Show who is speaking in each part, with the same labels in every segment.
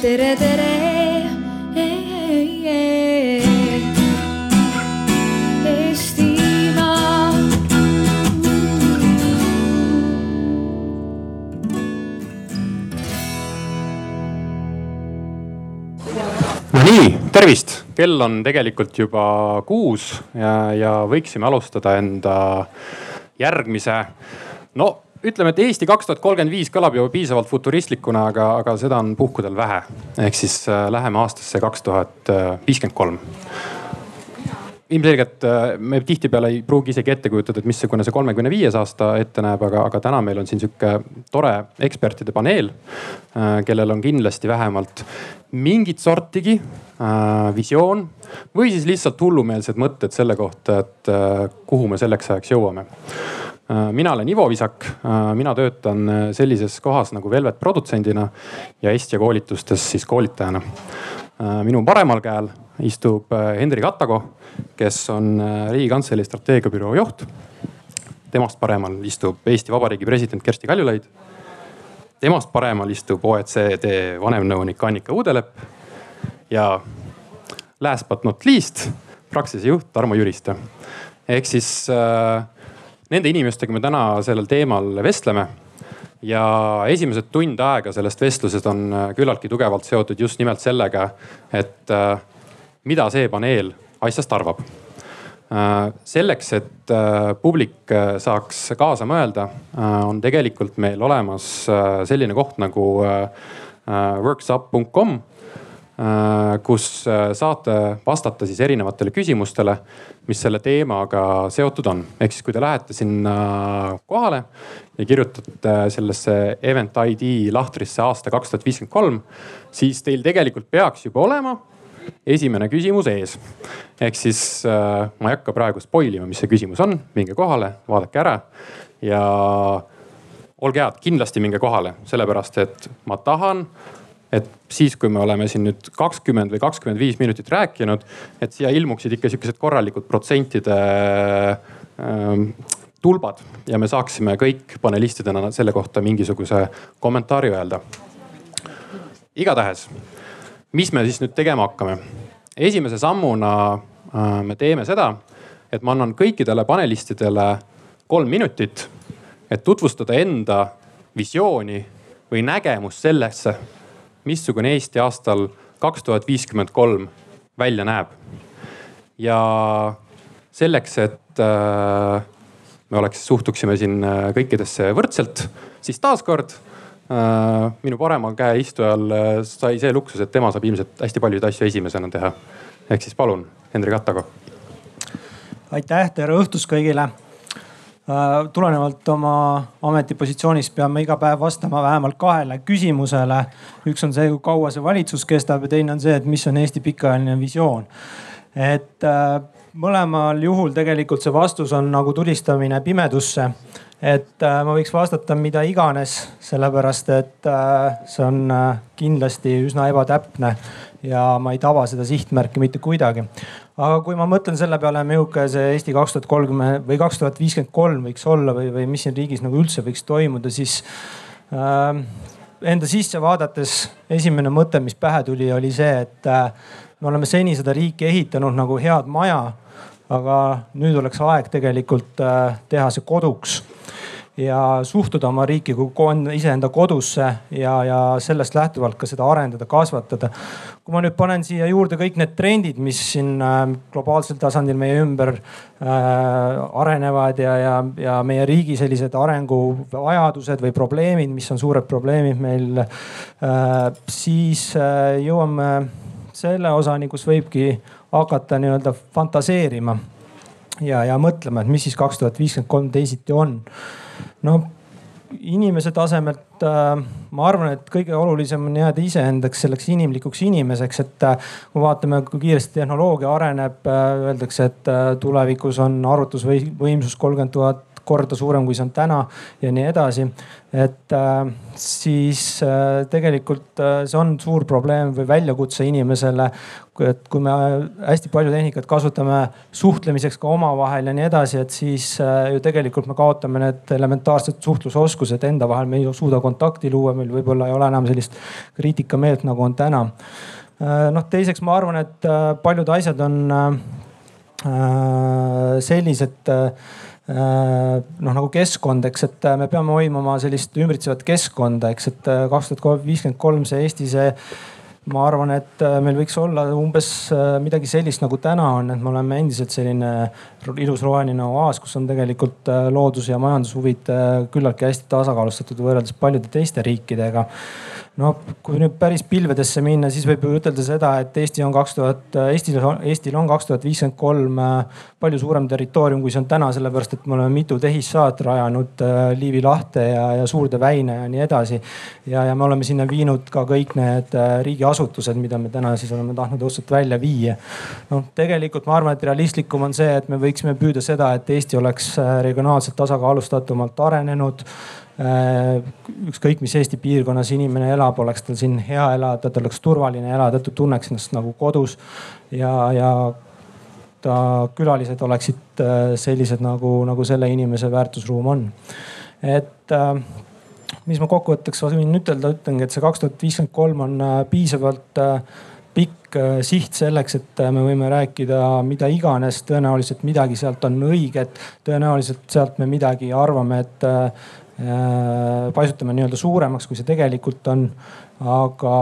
Speaker 1: tere, tere.
Speaker 2: No nii, tervist, kell on tegelikult juba kuus ja, ja võiksime alustada enda järgmise. no ütleme, et Eesti kaks tuhat kolmkümmend viis kõlab ju piisavalt futuristlikuna, aga, aga seda on puhkudel vähe. ehk siis äh, läheme aastasse kaks tuhat viiskümmend kolm ilmselgelt äh, me tihtipeale ei pruugi isegi ette kujutada, et missugune see kolmekümne viies aasta ette näeb, aga, aga täna meil on siin sihuke tore ekspertide paneel, äh, kellel on kindlasti vähemalt mingit sortigi äh, visioon või siis lihtsalt hullumeelsed mõtted selle kohta, et äh, kuhu me selleks ajaks jõuame mina olen Ivo Visak, mina töötan sellises kohas nagu Velvet produtsendina ja Estia koolitustes siis koolitajana. minu paremal käel istub Hendrik Attago kes on äh, Riigikantselei strateegiabüroo juht. temast paremal istub Eesti Vabariigi president Kersti Kaljulaid. temast paremal istub OECD vanemnõunik Annika Uudelepp ja last but not least Praxise juht Tarmo Jüristo. ehk siis äh, nende inimestega me täna sellel teemal vestleme ja esimesed tund aega sellest vestlusest on äh, küllaltki tugevalt seotud just nimelt sellega, et äh, mida see paneel asjast arvab. Äh, selleks, et publik saaks kaasa mõelda, on tegelikult meil olemas selline koht nagu worksup.com kus saate vastata siis erinevatele küsimustele, mis selle teemaga seotud on. ehk siis, kui te lähete sinna kohale ja kirjutate sellesse event ID lahtrisse aasta kaks tuhat viiskümmend kolm, siis teil tegelikult peaks juba olema esimene küsimus ees. ehk siis äh, ma ei hakka praegu spoil ima, mis see küsimus on, minge kohale, vaadake ära ja olge head, kindlasti minge kohale, sellepärast et ma tahan, et siis, kui me oleme siin nüüd kakskümmend või kakskümmend viis minutit rääkinud, et siia ilmuksid ikka sihukesed korralikud protsentide ähm, tulbad ja me saaksime kõik panelistidena selle kohta mingisuguse kommentaari öelda. igatahes mis me siis nüüd tegema hakkame? esimese sammuna äh, me teeme seda, et ma annan kõikidele panelistidele kolm minutit, et tutvustada enda visiooni või nägemust sellesse, missugune Eesti aastal kaks tuhat viiskümmend kolm välja näeb. ja selleks, et äh, me oleks, suhtuksime siin äh, kõikidesse võrdselt, siis taaskord Äh, minu parema käe istujal sai see luksus, et tema saab ilmselt hästi paljusid asju esimesena teha. ehk siis palun, Hendrik Attago.
Speaker 3: aitäh, tere õhtust kõigile. Äh, tulenevalt oma ametipositsioonist pean ma iga päev vastama vähemalt kahele küsimusele. üks on see, kui kaua see valitsus kestab ja teine on see, et mis on Eesti pikaajaline visioon. et mõlemal juhul tegelikult see vastus on nagu tulistamine pimedusse et äh, ma võiks vastata mida iganes, sellepärast et äh, see on äh, kindlasti üsna ebatäpne ja ma ei taba seda sihtmärki mitte kuidagi. Aga kui ma mõtlen selle peale, milline see Eesti kaks tuhat kolmkümmend või kaks tuhat viiskümmend kolm võiks olla või, või mis siin riigis nagu üldse võiks toimuda, siis äh, enda sisse vaadates esimene mõte, mis pähe tuli, oli see, et äh, me oleme seni seda riiki ehitanud nagu head maja aga nüüd oleks aeg tegelikult äh, teha see koduks ja suhtuda oma riiki kui iseenda kodusse ja, ja sellest lähtuvalt ka seda arendada, kasvatada. kui ma nüüd panen siia juurde kõik need trendid, mis siin äh, globaalsel tasandil meie ümber äh, arenevad ja, ja, ja meie riigi sellised arenguvajadused või probleemid, mis on suured probleemid meil äh,, siis äh, jõuame selle osani, kus võibki hakata nii-öelda fantaseerima ja, ja mõtlema, et mis siis kaks tuhat viiskümmend kolm teisiti on. no inimese tasemelt äh, ma arvan, et kõige olulisem on jääda iseendaks, selleks inimlikuks inimeseks, et äh, kui vaatame, kui kiiresti tehnoloogia areneb äh,, öeldakse, et äh, tulevikus on arvutusvõimsus kolmkümmend tuhat korda suurem, kui see on täna ja nii edasi. et äh, siis äh, tegelikult äh, see on suur probleem või väljakutse inimesele. et kui me hästi palju tehnikat kasutame suhtlemiseks ka omavahel ja nii edasi, et siis ju tegelikult me kaotame need elementaarsed suhtlusoskused enda vahel, me ei suuda kontakti luua, meil võib-olla ei ole enam sellist kriitikameelt, nagu on täna noh, teiseks ma arvan, et paljud asjad on sellised noh nagu keskkond, eks, et äh, me peame hoidma oma sellist ümbritsevat keskkonda, eks, et äh, kaks tuhat viiskümmend kolm see Eesti see ma arvan, et meil võiks olla umbes midagi sellist nagu täna on, et me oleme endiselt selline ilus roheline oaas, kus on tegelikult loodus ja majandushuvid küllaltki hästi tasakaalustatud võrreldes paljude teiste riikidega no kui nüüd päris pilvedesse minna, siis võib ju ütelda seda, et Eesti on kaks tuhat, Eestil, Eestil on kaks tuhat viiskümmend kolm äh, palju suurem territoorium, kui see on täna, sellepärast et me oleme mitu tehissaart rajanud äh, Liivi lahte ja, ja Suurde väina ja nii edasi. ja, ja me oleme sinna viinud ka kõik need äh, riigiasutused, mida me täna siis oleme tahtnud õudselt välja viia. noh, tegelikult ma arvan, et realistlikum on see, et me võiksime püüda seda, et Eesti oleks regionaalselt tasakaalustatumalt arenenud ükskõik, mis Eesti piirkonnas inimene elab, oleks tal siin hea elada, tal oleks turvaline elada, ta tunneks ennast nagu kodus ja, ja ta külalised oleksid äh, sellised nagu, nagu selle inimese väärtusruum on. et äh, mis ma kokkuvõtteks võin ütelda, ütlengi, et see kaks tuhat viiskümmend kolm on piisavalt pikk siht selleks, et me võime rääkida mida iganes, tõenäoliselt midagi sealt on õiget, tõenäoliselt sealt me midagi arvame, et Äh, paisutame nii-öelda suuremaks, kui see tegelikult on. aga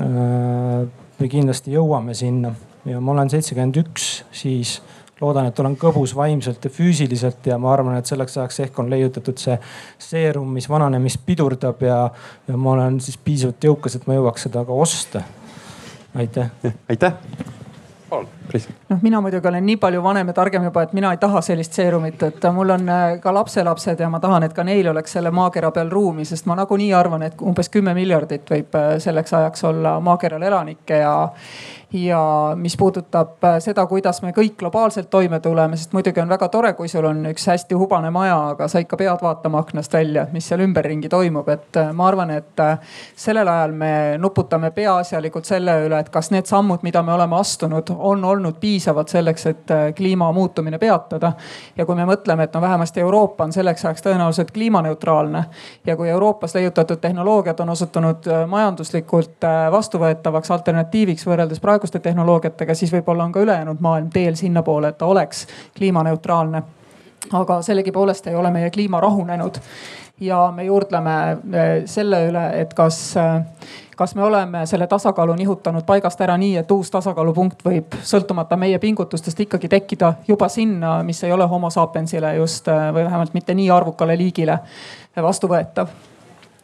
Speaker 3: äh, me kindlasti jõuame sinna ja ma olen seitsekümmend üks, siis loodan, et olen kõbus vaimselt ja füüsiliselt ja ma arvan, et selleks ajaks ehk on leiutatud see seerum, mis vananemist pidurdab ja, ja ma olen siis piisavalt jõukas, et ma jõuaks seda ka osta. aitäh.
Speaker 2: aitäh.
Speaker 1: Noh, mina muidugi olen nii palju vanem ja targem juba, et mina ei taha sellist seerumit, et mul on äh, ka lapselapsed ja ma tahan, et ka neil oleks selle maakera peal ruumi, sest ma nagunii arvan, et umbes kümme miljardit võib äh, selleks ajaks olla maakeral elanikke ja ja mis puudutab äh, seda, kuidas me kõik globaalselt toime tuleme, sest muidugi on väga tore, kui sul on üks hästi hubane maja, aga sa ikka pead vaatama aknast välja, mis seal ümberringi toimub, et ma arvan, et sellel ajal me nuputame peaasjalikult selle üle, et kas need sammud, mida me oleme astunud, on olnud piisavad selleks, et kliima muutumine peatada. ja kui me mõtleme, et no vähemasti Euroopa on selleks ajaks tõenäoliselt kliimaneutraalne ja kui Euroopas leiutatud tehnoloogiad on osutunud majanduslikult vastuvõetavaks alternatiiviks võrreldes praegu praeguste tehnoloogiatega, siis võib-olla on ka ülejäänud maailm teel sinnapoole, et ta oleks kliimaneutraalne. aga sellegipoolest ei ole meie kliima rahunenud ja me juurdleme selle üle, et kas, kas me oleme selle tasakaalu nihutanud paigast ära nii, et uus tasakaalupunkt võib sõltumata meie pingutustest ikkagi tekkida juba sinna, mis ei ole homo sapiensile just eh, või vähemalt mitte nii arvukale liigile vastuvõetav?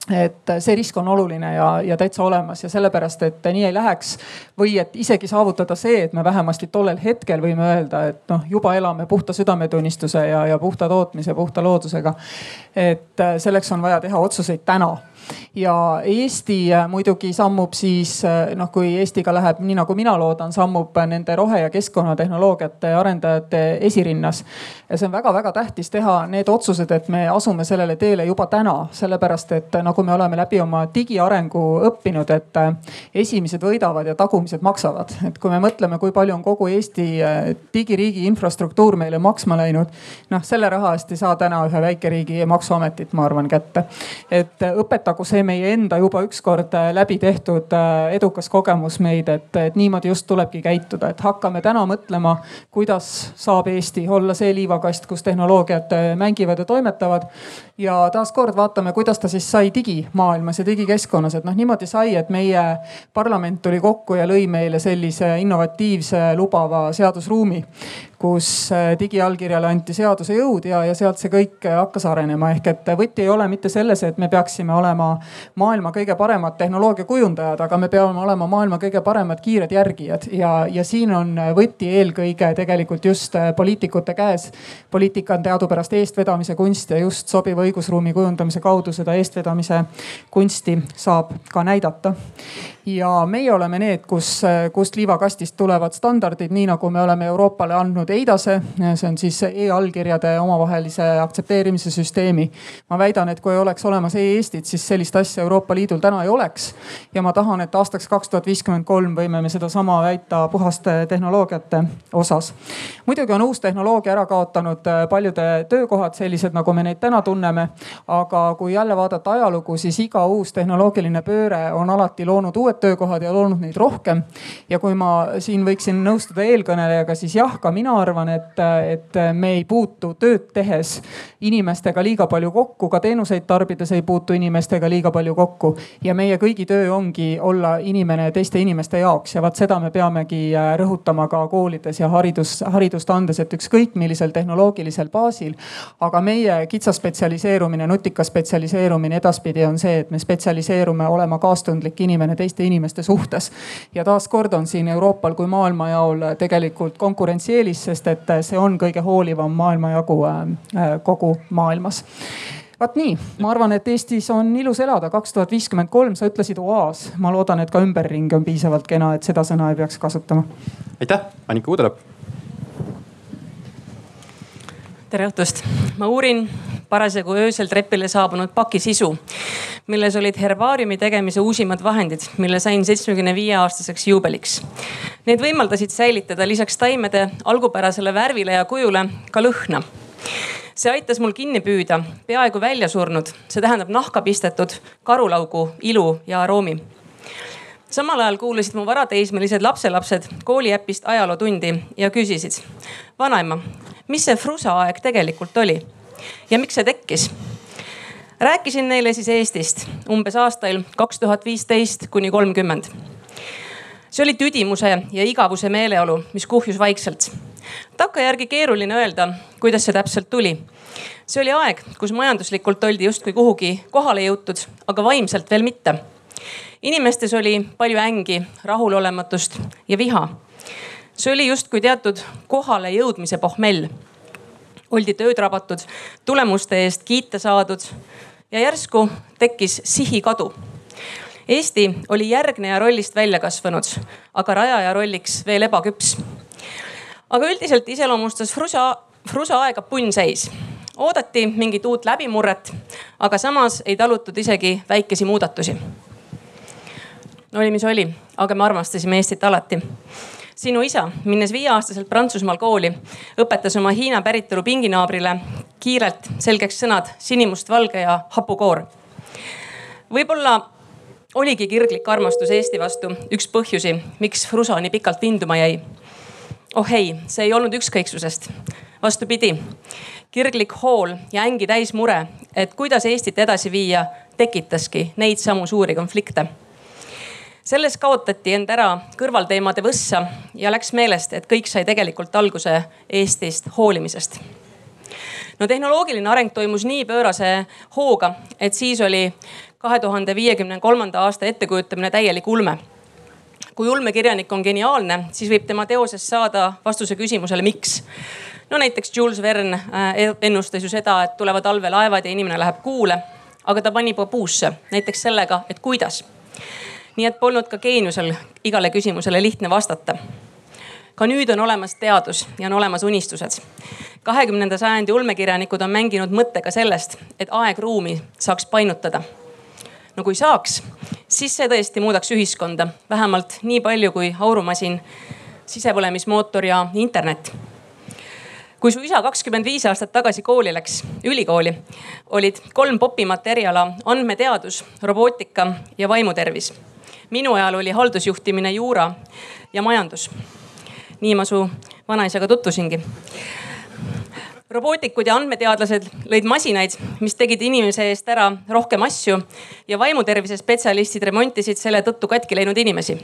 Speaker 1: Et see risk on oluline ja, ja täitsa olemas ja sellepärast, et nii ei läheks. Või et isegi saavutada see, et me vähemasti tollel hetkel võime öelda, et noh, juba elame puhta südametunnistuse ja, ja puhta tootmise, puhta loodusega. et selleks on vaja teha otsuseid täna ja Eesti äh, muidugi sammub siis äh, noh, kui Eestiga läheb nii nagu mina loodan, sammub nende rohe- ja keskkonnatehnoloogiate arendajate esirinnas. ja see on väga-väga tähtis teha need otsused, et me asume sellele teele juba täna, sellepärast et nagu me oleme läbi oma digiarengu õppinud, et äh, esimesed võidavad ja tagumised maksavad. et kui me mõtleme, kui palju on kogu Eesti digiriigi infrastruktuur meile maksma läinud, noh selle raha eest ei saa täna ühe väikeriigi maksuametit, ma arvan, kätte. et õpetagu nagu see meie enda juba ükskord äh, läbi tehtud äh, edukas kogemus meid, et, et niimoodi just tulebki käituda, et hakkame täna mõtlema, kuidas saab Eesti olla see liivakast, kus tehnoloogiad äh, mängivad ja toimetavad. ja taaskord vaatame, kuidas ta siis sai digimaailmas ja digikeskkonnas, et noh, niimoodi sai, et meie parlament tuli kokku ja lõi meile sellise innovatiivse lubava seadusruumi kus digiallkirjale anti seaduse jõud ja, ja sealt see kõik hakkas arenema. ehk et võti ei ole mitte selles, et me peaksime olema maailma kõige paremad tehnoloogiakujundajad, aga me peame olema maailma kõige paremad kiired järgijad ja, ja siin on võti eelkõige tegelikult just äh, poliitikute käes. poliitika on teadupärast eestvedamise kunst ja just sobiva õigusruumi kujundamise kaudu seda eestvedamise kunsti saab ka näidata ja meie oleme need, kus, kust liivakastist tulevad standardid, nii nagu me oleme Euroopale andnud EIDASe, see on siis e-allkirjade omavahelise aktsepteerimise süsteemi. ma väidan, et kui oleks olemas e-Eestit, siis sellist asja Euroopa Liidul täna ei oleks. ja ma tahan, et aastaks kaks tuhat viiskümmend kolm võime me sedasama väita puhaste tehnoloogiate osas. muidugi on uus tehnoloogia ära kaotanud paljude töökohad, sellised nagu me neid täna tunneme. aga kui jälle vaadata ajalugu, siis iga uus tehnoloogiline pööre on alati loonud uued töökohad ja loonud neid rohkem. ja kui ma siin võiksin nõustuda eelkõnelejaga, siis jah, ka mina arvan, et, et me ei puutu tööd tehes inimestega liiga palju kokku, ka teenuseid tarbides ei puutu inimestega liiga palju kokku. ja meie kõigi töö ongi olla inimene teiste inimeste jaoks ja vaat seda me peamegi äh, rõhutama ka koolides ja haridus, haridust andes, et ükskõik millisel tehnoloogilisel baasil. aga meie kitsa spetsialiseerumine, nutika spetsialiseerumine edaspidi on see, et me spetsialiseerume olema kaastundlik inimene teiste inimeste suhtes. ja taaskord on siin Euroopal kui maailmajaol tegelikult konkurentsieelis, sest et see on kõige hoolivam maailmajagu äh, äh, kogu maailmas vaat nii, ma arvan, et Eestis on ilus elada, kaks tuhat viiskümmend kolm, sa ütlesid oaas, ma loodan, et ka ümberringi on piisavalt kena, et seda sõna ei peaks kasutama.
Speaker 2: aitäh, Annika Uudelõpp.
Speaker 4: tere õhtust, ma uurin parasjagu öösel trepile saabunud paki sisu, milles olid herbaariumi tegemise uusimad vahendid, mille sain seitsmekümne viie aastaseks juubeliks. Need võimaldasid säilitada lisaks taimede algupärasele värvile ja kujule ka lõhna see aitas mul kinni püüda peaaegu välja surnud, see tähendab nahka pistetud karulaugu ilu ja aroomi samal ajal kuulasid mu varateismelised lapselapsed kooliäpist ajalootundi ja küsisid. vanaema, mis see frusa aeg tegelikult oli ja miks see tekkis? rääkisin neile siis Eestist umbes aastail kaks tuhat viisteist kuni kolmkümmend. see oli tüdimuse ja igavuse meeleolu, mis kuhjus vaikselt. Takkajärgi keeruline öelda, kuidas see täpselt tuli. see oli aeg, kus majanduslikult oldi justkui kuhugi kohale jõutud, aga vaimselt veel mitte. inimestes oli palju ängi, rahulolematust ja viha. see oli justkui teatud kohale jõudmise pohmell oldi tööd rabatud, tulemuste eest kiita saadud ja järsku tekkis sihikadu. Eesti oli järgneja rollist välja kasvanud, aga rajaja rolliks veel ebaküps. Aga üldiselt iseloomustas Frusa, Frusa aega punnseis oodati mingit uut läbimurret, aga samas ei talutud isegi väikesi muudatusi. no oli, mis oli, aga me armastasime Eestit alati sinu isa, minnes viieaastaselt Prantsusmaal kooli, õpetas oma Hiina päritolu pinginaabrile kiirelt selgeks sõnad sinimustvalge ja hapukoor. võib-olla oligi kirglik armastus Eesti vastu üks põhjusi, miks Fruso nii pikalt vinduma jäi. Oh ei, see ei olnud ükskõiksusest. vastupidi, kirglik hool ja ängi täis mure, et kuidas Eestit edasi viia, tekitaski neid samu suuri konflikte selles kaotati end ära kõrvalteemade võssa ja läks meelest, et kõik sai tegelikult alguse Eestist hoolimisest. no tehnoloogiline areng toimus nii pöörase hooga, et siis oli kahe tuhande viiekümne kolmanda aasta ettekujutamine täielik ulme kui ulmekirjanik on geniaalne, siis võib tema teosest saada vastuse küsimusele, miks. no näiteks Jules Verne äh, ennustas ju seda, et tulevad allveelaevad ja inimene läheb kuule, aga ta pani puusse näiteks sellega, et kuidas nii et polnud ka geeniusel igale küsimusele lihtne vastata. ka nüüd on olemas teadus ja on olemas unistused. kahekümnenda sajandi ulmekirjanikud on mänginud mõttega sellest, et aeg-ruumi saaks painutada. No kui saaks, siis see tõesti muudaks ühiskonda vähemalt nii palju kui aurumasin, sisepõlemismootor ja internet. Kui su isa kakskümmend viis aastat tagasi kooli läks, ülikooli, olid kolm popimat eriala andmeteadus, robootika ja vaimutervis. Minu ajal oli haldusjuhtimine, juura ja majandus. nii ma su vanaisaga tutvusingi robootikud ja andmeteadlased lõid masinaid, mis tegid inimese eest ära rohkem asju ja vaimutervise spetsialistid remontisid selle tõttu katki läinud inimesi.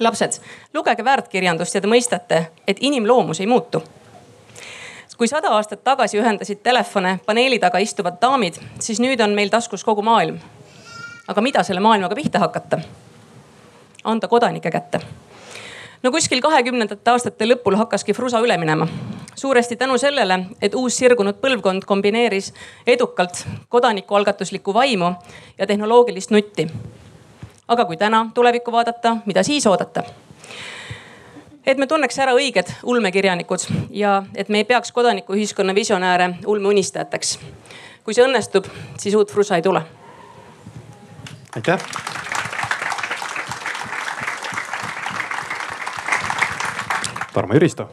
Speaker 4: lapsed, lugege väärtkirjandust ja te mõistate, et inimloomus ei muutu. kui sada aastat tagasi ühendasid telefone paneeli taga istuvad daamid, siis nüüd on meil taskus kogu maailm aga mida selle maailmaga pihta hakata? anda kodanike kätte. no kuskil kahekümnendate aastate lõpul hakkaski Frusa üle minema. Suuresti tänu sellele, et uus sirgunud põlvkond kombineeris edukalt kodanikualgatuslikku vaimu ja tehnoloogilist nutti. aga kui täna tulevikku vaadata, mida siis oodata? et me tunneks ära õiged ulmekirjanikud ja et me ei peaks kodanikuühiskonna visionääre ulmeunistajateks. kui see õnnestub, siis uut Frusa ei tule.
Speaker 2: aitäh. Tarmo Jüristo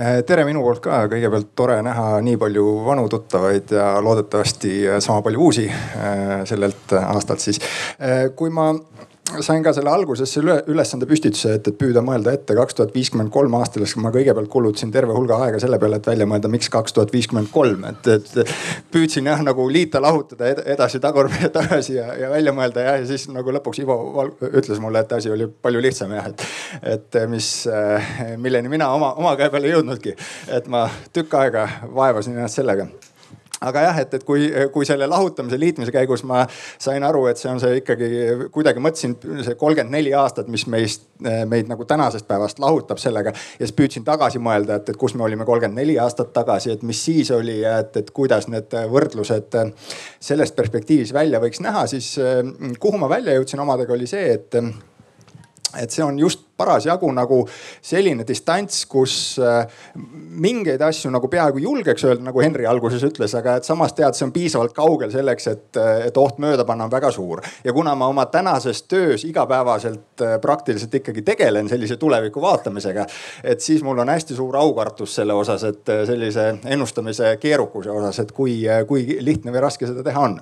Speaker 5: tere minu poolt ka, kõigepealt tore näha nii palju vanu tuttavaid ja loodetavasti sama palju uusi äh, sellelt aastalt siis. Äh, kui ma sain ka selle alguses selle ülesande püstituse, et, et püüda mõelda ette kaks tuhat viiskümmend kolm aastaks. ma kõigepealt kulutasin terve hulga aega selle peale, et välja mõelda, miks kaks tuhat viiskümmend kolm, et, et püüdsin jah nagu liita-lahutada edasi-tagurpidi tagasi ja, ja välja mõelda jah. ja siis nagu lõpuks Ivo ütles mulle, et asi oli palju lihtsam jah, et, et mis, milleni mina oma, oma käe peale ei jõudnudki. et ma tükk aega vaevasin ennast sellega aga jah, et, et kui, kui selle lahutamise, liitmise käigus ma sain aru, et see on see ikkagi kuidagi mõtlesin see kolmkümmend neli aastat, mis meist, meid nagu tänasest päevast lahutab sellega. ja siis püüdsin tagasi mõelda, et, et kus me olime kolmkümmend neli aastat tagasi, et mis siis oli ja et, et kuidas need võrdlused sellest perspektiivis välja võiks näha, siis kuhu ma välja jõudsin omadega oli see, et et see on just parasjagu nagu selline distants, kus äh, mingeid asju nagu peaaegu julgeks öelda, nagu Henri alguses ütles, aga et samas tead, see on piisavalt kaugel selleks, et, et oht mööda panna on väga suur. ja kuna ma oma tänases töös igapäevaselt äh, praktiliselt ikkagi tegelen sellise tuleviku vaatamisega, et siis mul on hästi suur aukartus selle osas, et äh, sellise ennustamise keerukuse osas, et kui, kui lihtne või raske seda teha on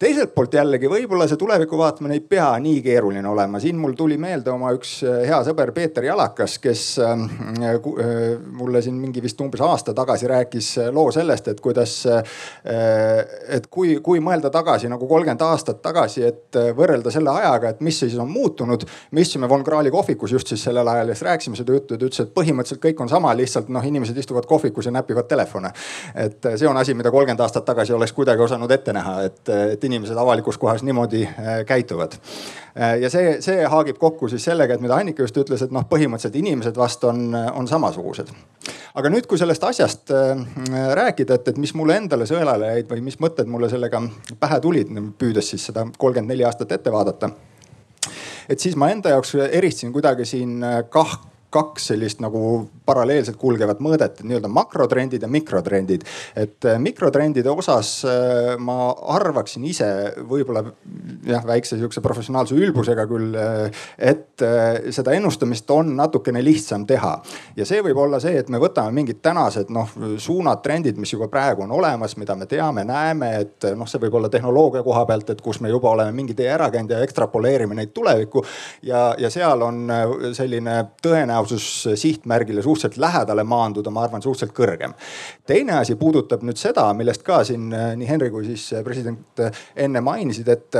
Speaker 5: teiselt poolt jällegi võib-olla see tuleviku vaatamine ei pea nii keeruline olema. siin mul tuli meelde oma üks äh, hea sõber Peeter Jalakas, kes ähm, äh, äh, mulle siin mingi vist umbes aasta tagasi rääkis loo sellest, et kuidas, et kui, kui mõelda tagasi nagu kolmkümmend aastat tagasi, et võrrelda selle ajaga, et mis siis on muutunud. me istusime Von Krahli kohvikus just siis sellel ajal ja siis rääkisime seda juttu ja ta ütles, et põhimõtteliselt kõik on sama, lihtsalt noh, inimesed istuvad kohvikus ja näpivad telefone. et see on asi, mida kolmkümmend aastat tagasi oleks kuidagi osanud ette näha, et, et inimesed avalikus kohas niimoodi äh, käituvad. Äh, ja see, see haagib kokku siis sellega, et mida Annika just ütles, et noh, põhimõtteliselt inimesed vast on, on samasugused. aga nüüd, kui sellest asjast äh, rääkida, et, et mis mulle endale sõelale jäid või mis mõtted mulle sellega pähe tulid, püüdes siis seda kolmkümmend neli aastat ette vaadata et siis ma enda jaoks eristasin kuidagi siin kah, kaks sellist nagu paralleelselt kulgevat mõõdet, nii-öelda makrotrendid ja mikrotrendid. et äh, mikrotrendide osas äh, ma arvaksin ise võib-olla jah, väikse sihukese professionaalse ülbusega küll, äh, et seda ennustamist on natukene lihtsam teha. ja see võib olla see, et me võtame mingid tänased noh suunad, trendid, mis juba praegu on olemas, mida me teame, näeme, et noh, see võib olla tehnoloogia koha pealt, et kus me juba oleme mingi tee ära käinud ja ekstrapoleerime neid tulevikku. ja, ja seal on selline tõenäosus sihtmärgile suhteliselt lähedale maanduda, ma arvan, suhteliselt kõrgem. teine asi puudutab nüüd seda, millest ka siin äh, nii Henri kui siis äh, president äh, enne mainisid, et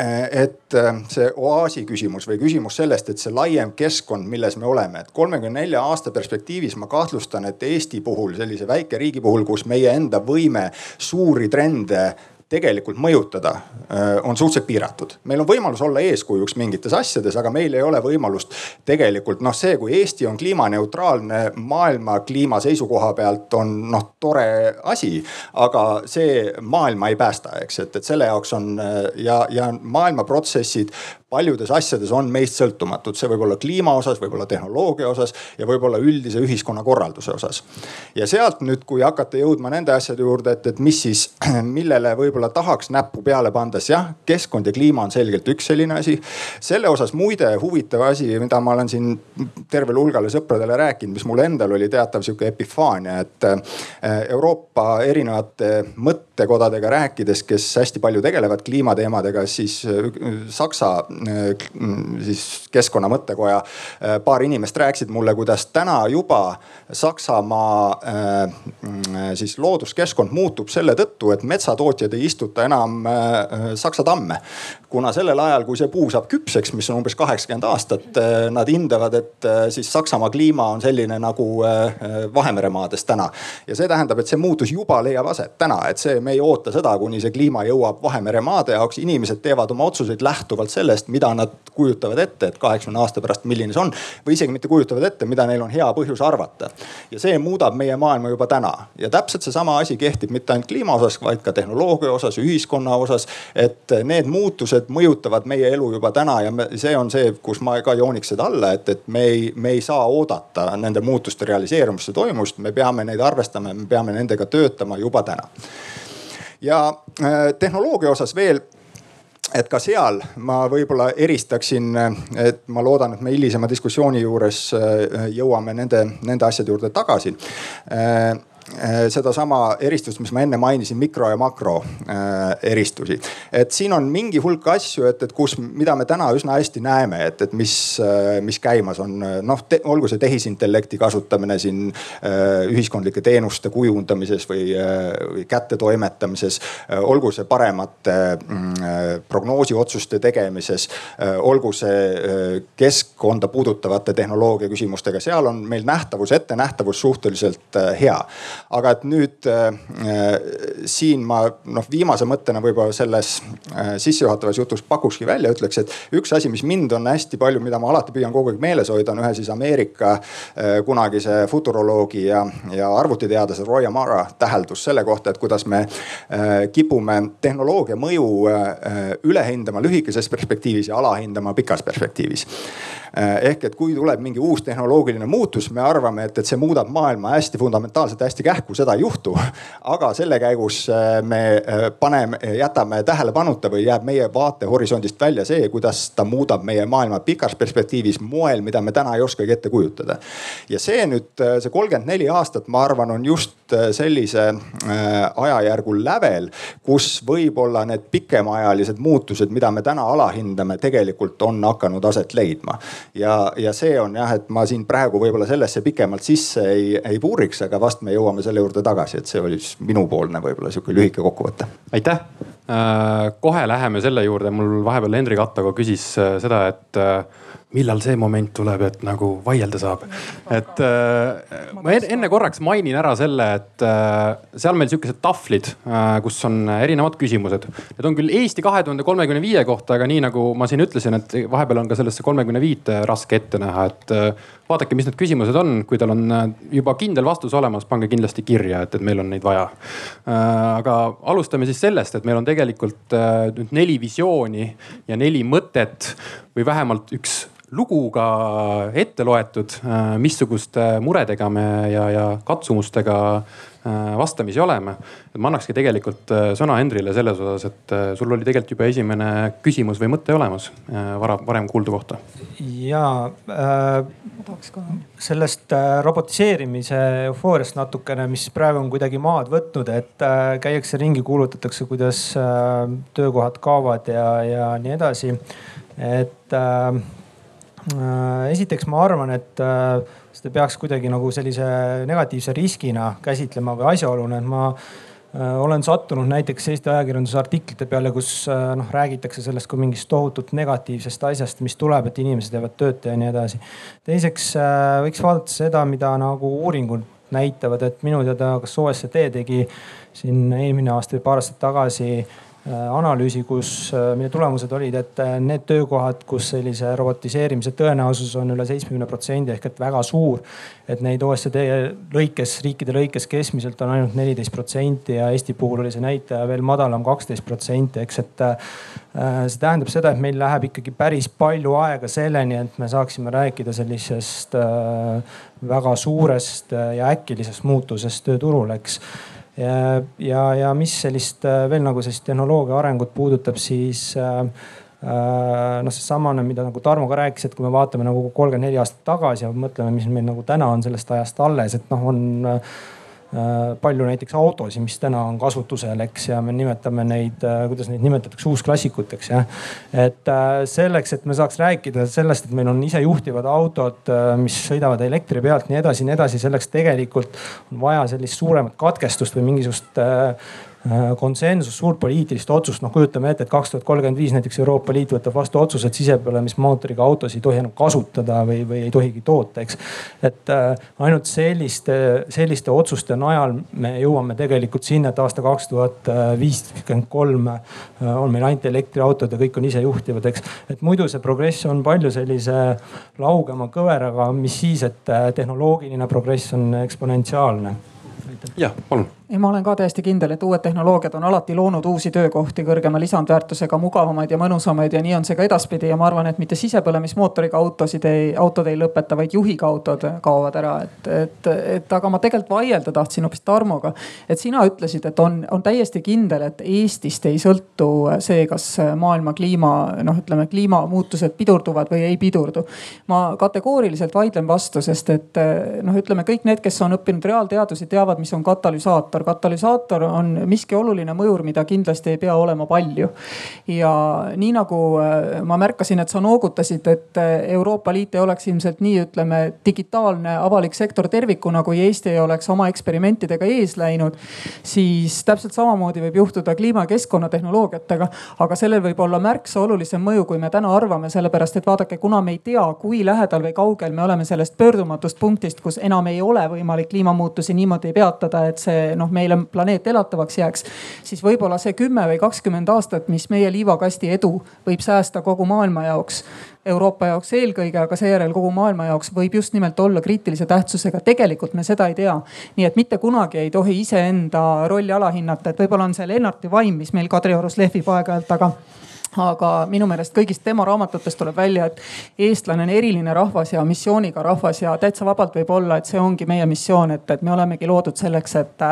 Speaker 5: et see oaasi küsimus või küsimus sellest, et see laiem keskkond, milles me oleme, et kolmekümne nelja aasta perspektiivis ma kahtlustan, et Eesti puhul, sellise väikeriigi puhul, kus meie enda võime suuri trende tegelikult mõjutada, äh, on suhteliselt piiratud. meil on võimalus olla eeskujuks mingites asjades, aga meil ei ole võimalust tegelikult noh, see, kui Eesti on kliimaneutraalne maailma kliima seisukoha pealt on noh, tore asi. aga see maailma ei päästa, eks, et, et selle jaoks on äh, ja, ja maailma protsessid paljudes asjades on meist sõltumatud, see võib olla kliima osas, võib-olla tehnoloogia osas ja võib-olla üldise ühiskonnakorralduse osas. ja sealt nüüd, kui hakata jõudma nende asjade juurde, et, et mis siis, millele võib-olla tahaks näppu peale pandes, jah, keskkond ja kliima on selgelt üks selline asi. selle osas muide huvitav asi, mida ma olen siin tervele hulgale sõpradele rääkinud, mis mul endal oli teatav sihuke epifaania, et eh, Euroopa erinevate mõttekodadega rääkides, kes hästi palju tegelevad kliimateemadega, siis eh, Saksa Äh, siis keskkonna mõttekoja äh, paar inimest rääkisid mulle, kuidas täna juba Saksamaa äh, siis looduskeskkond muutub selle tõttu, et metsatootjad ei istuta enam saksa tamme. Kuna sellel ajal, kui see puu saab küpseks, mis on umbes kaheksakümmend aastat, nad hindavad, et siis Saksamaa kliima on selline nagu Vahemere maades täna. ja see tähendab, et see muutus juba leiab aset täna, et see, me ei oota seda, kuni see kliima jõuab Vahemere maade jaoks, inimesed teevad oma otsuseid lähtuvalt sellest, mida nad kujutavad ette, et kaheksakümne aasta pärast, milline see on. või isegi mitte kujutavad ette, mida neil on hea põhjus arvata. ja see muudab meie maailma juba täna ja täpselt seesama asi kehtib mitte ainult kliima osas, vaid ka tehnoloogia osas, ühiskonna osas. et need muutused muutused mõjutavad meie elu juba täna ja me, see on see, kus ma ka jooniks seda alla, et, et me ei, me ei saa oodata nende muutuste realiseerumisse toimumist, me peame neid arvestama, me peame nendega töötama juba täna. ja äh, tehnoloogia osas veel et ka seal ma võib-olla eristaksin, et ma loodan, et me hilisema diskussiooni juures äh, jõuame nende, nende asjade juurde tagasi Äh, sedasama eristust, mis ma enne mainisin, mikro ja makro äh, eristusi. et siin on mingi hulk asju, et, et kus, mida me täna üsna hästi näeme, et, et mis, äh, mis käimas on. noh, olgu see tehisintellekti kasutamine siin ühiskondlike teenuste kujundamises või, või kättetoimetamises. olgu see paremate mm, prognoosiotsuste tegemises, olgu see keskkonda puudutavate tehnoloogia küsimustega, seal on meil nähtavus, ettenähtavus suhteliselt hea aga et nüüd äh, siin ma noh, viimase mõttena võib-olla selles äh, sissejuhatavas jutus pakukski välja, ütleks, et üks asi, mis mind on hästi palju, mida ma alati püüan kogu aeg meeles hoida, on ühe siis Ameerika äh, kunagise futuroloogi ja, ja arvutiteadlase Roy Amara täheldus selle kohta, et kuidas me äh, kipume tehnoloogia mõju äh, üle hindama lühikeses perspektiivis ja alahindama pikas perspektiivis. Äh, ehk et kui tuleb mingi uus tehnoloogiline muutus, me arvame, et, et see muudab maailma hästi fundamentaalselt, hästi kähku, seda ei juhtu. aga selle käigus äh, me äh, paneme, jätame tähelepanuta või jääb meie vaatehorisondist välja see, kuidas ta muudab meie maailma pikas perspektiivis moel, mida me täna ei oskagi ette kujutada. ja see nüüd, äh, see kolmkümmend neli aastat, ma arvan, on just sellise ajajärgu lävel, kus võib-olla need pikemaajalised muutused, mida me täna alahindame, tegelikult on hakanud aset leidma. ja, ja see on jah, et ma siin praegu võib-olla sellesse pikemalt sisse ei, ei puuriks, aga vast me jõuame selle juurde tagasi, et see oli siis minupoolne võib-olla sihuke lühike kokkuvõte.
Speaker 2: aitäh. Äh, kohe läheme selle juurde, mul vahepeal Henri Kattago küsis äh, seda, et äh, millal see moment tuleb, et nagu vaielda saab. et ma enne korraks mainin ära selle, et seal meil sihukesed tahvlid kus on erinevad küsimused. Need on küll Eesti kahe tuhande kolmekümne viie kohta, aga nii nagu ma siin ütlesin, et vahepeal on ka sellesse kolmekümne viite raske ette näha, et vaadake, mis need küsimused on, kui teil on äh, juba kindel vastus olemas, pange kindlasti kirja, et, et meil on neid vaja äh,. aga alustame siis sellest, et meil on tegelikult äh, nüüd neli visiooni ja neli mõtet või vähemalt üks lugu ka ette loetud, missuguste muredega me ja, ja katsumustega vastamisi oleme. ma annakski tegelikult äh, sõna Hendrile selles osas, et sul oli tegelikult juba esimene küsimus või mõte olemas vara, varem kuuldu kohta.
Speaker 3: ja äh, sellest robotiseerimise eufooriast natukene, mis praegu on kuidagi maad võtnud, et äh, käiakse ringi, kuulutatakse, kuidas äh, töökohad kaovad ja, ja nii edasi. et äh, Äh, esiteks ma arvan, et äh, seda peaks kuidagi nagu sellise negatiivse riskina käsitlema või asjaoluna, et ma äh, olen sattunud näiteks Eesti ajakirjanduse artiklite peale, kus noh räägitakse sellest kui mingist tohutult negatiivsest asjast, mis tuleb, et inimesed jäävad tööta ja nii edasi. teiseks võiks vaadata seda, mida nagu uuringud näitavad, et minu teada, kas OSCD tegi siin eelmine aasta või paar aastat tagasi Äh, analüüsi, kus, äh, mille tulemused olid, et äh, need töökohad, kus sellise robotiseerimise tõenäosus on üle seitsmekümne protsendi ehk et väga suur. et neid OECD lõikes, riikide lõikes keskmiselt on ainult neliteist protsenti ja Eesti puhul oli see näitaja veel madalam, kaksteist protsenti, eks, et see tähendab seda, et meil läheb ikkagi päris palju aega selleni, et me saaksime rääkida sellisest väga suurest ja äkilisest muutusest tööturul, eks ja, ja, ja mis sellist äh, veel nagu sellist tehnoloogia arengut puudutab, siis äh, äh noh, seesamane, mida nagu Tarmo ka rääkis, et kui me vaatame nagu kolmkümmend neli aastat tagasi ja mõtleme, mis meil nagu täna on sellest ajast alles, et noh, on palju näiteks autosid, mis täna on kasutusel, eks, ja me nimetame neid, äh, kuidas neid nimetatakse, uusklassikuteks jah. et äh, selleks, et me saaks rääkida sellest, et meil on isejuhtivad autod, mis sõidavad elektri pealt, nii edasi, nii edasi, selleks tegelikult on vaja sellist suuremat katkestust või mingisugust Äh, konsensus, suurt poliitilist otsust, noh kujutame ette, et kaks tuhat kolmkümmend viis näiteks Euroopa Liit võtab vastu otsuse, et sisepõlemismootoriga autosid ei tohi enam kasutada või, või ei tohigi toota, eks. et äh, ainult selliste, selliste otsuste najal me jõuame tegelikult sinna, et aasta kaks tuhat viiskümmend kolm äh, on meil ainult elektriautod ja kõik on isejuhtivad, eks. et muidu see progress on palju sellise laugema kõveraga, mis siis, et tehnoloogiline progress on eksponentsiaalne
Speaker 2: jah, palun
Speaker 1: ei, ma olen ka täiesti kindel, et uued tehnoloogiad on alati loonud uusi töökohti kõrgema lisandväärtusega, mugavamaid ja mõnusamaid ja nii on see ka edaspidi ja ma arvan, et mitte sisepõlemismootoriga autosid ei, autod ei lõpeta, vaid juhiga autod kaovad ära, et, et, et aga ma tegelikult vaielda tahtsin hoopis Tarmoga. et sina ütlesid, et on, on täiesti kindel, et Eestist ei sõltu see, kas maailma kliima, noh, ütleme kliimamuutused pidurduvad või ei pidurdu. ma kategooriliselt vaidlen vastu, sest et noh, ütleme kõik need, kes on õppinud reaalteadusi, teavad, mis on katalüsaator katalüsaator. on miski oluline mõjur, mida kindlasti ei pea olema palju. ja nii nagu äh, ma märkasin, et sa noogutasid, et äh, Euroopa Liit ei oleks ilmselt nii, ütleme digitaalne avalik sektor tervikuna, kui Eesti ei oleks oma eksperimentidega ees läinud. siis täpselt samamoodi võib juhtuda kliima ja keskkonnatehnoloogiatega, aga sellel võib olla märksa olulisem mõju, kui me täna arvame, sellepärast et vaadake, kuna me ei tea, kui lähedal või kaugel me oleme sellest pöördumatust punktist, kus enam ei ole võimalik kliimamuutusi niimoodi peatada, et see noh, meile planeet elatavaks jääks. siis võib-olla see kümme või kakskümmend aastat, mis meie liivakasti edu võib säästa kogu maailma jaoks. Euroopa jaoks eelkõige, aga seejärel kogu maailma jaoks võib just nimelt olla kriitilise tähtsusega. tegelikult me seda ei tea. nii et mitte kunagi ei tohi iseenda rolli alahinnata, et võib-olla on see Lennarti vaim, mis meil Kadriorus lehvib aeg-ajalt, aga aga minu meelest kõigist tema raamatutest tuleb välja, et eestlane on eriline rahvas ja missiooniga rahvas ja täitsa vabalt võib olla, et see ongi meie missioon, et, et me olemegi loodud selleks, et,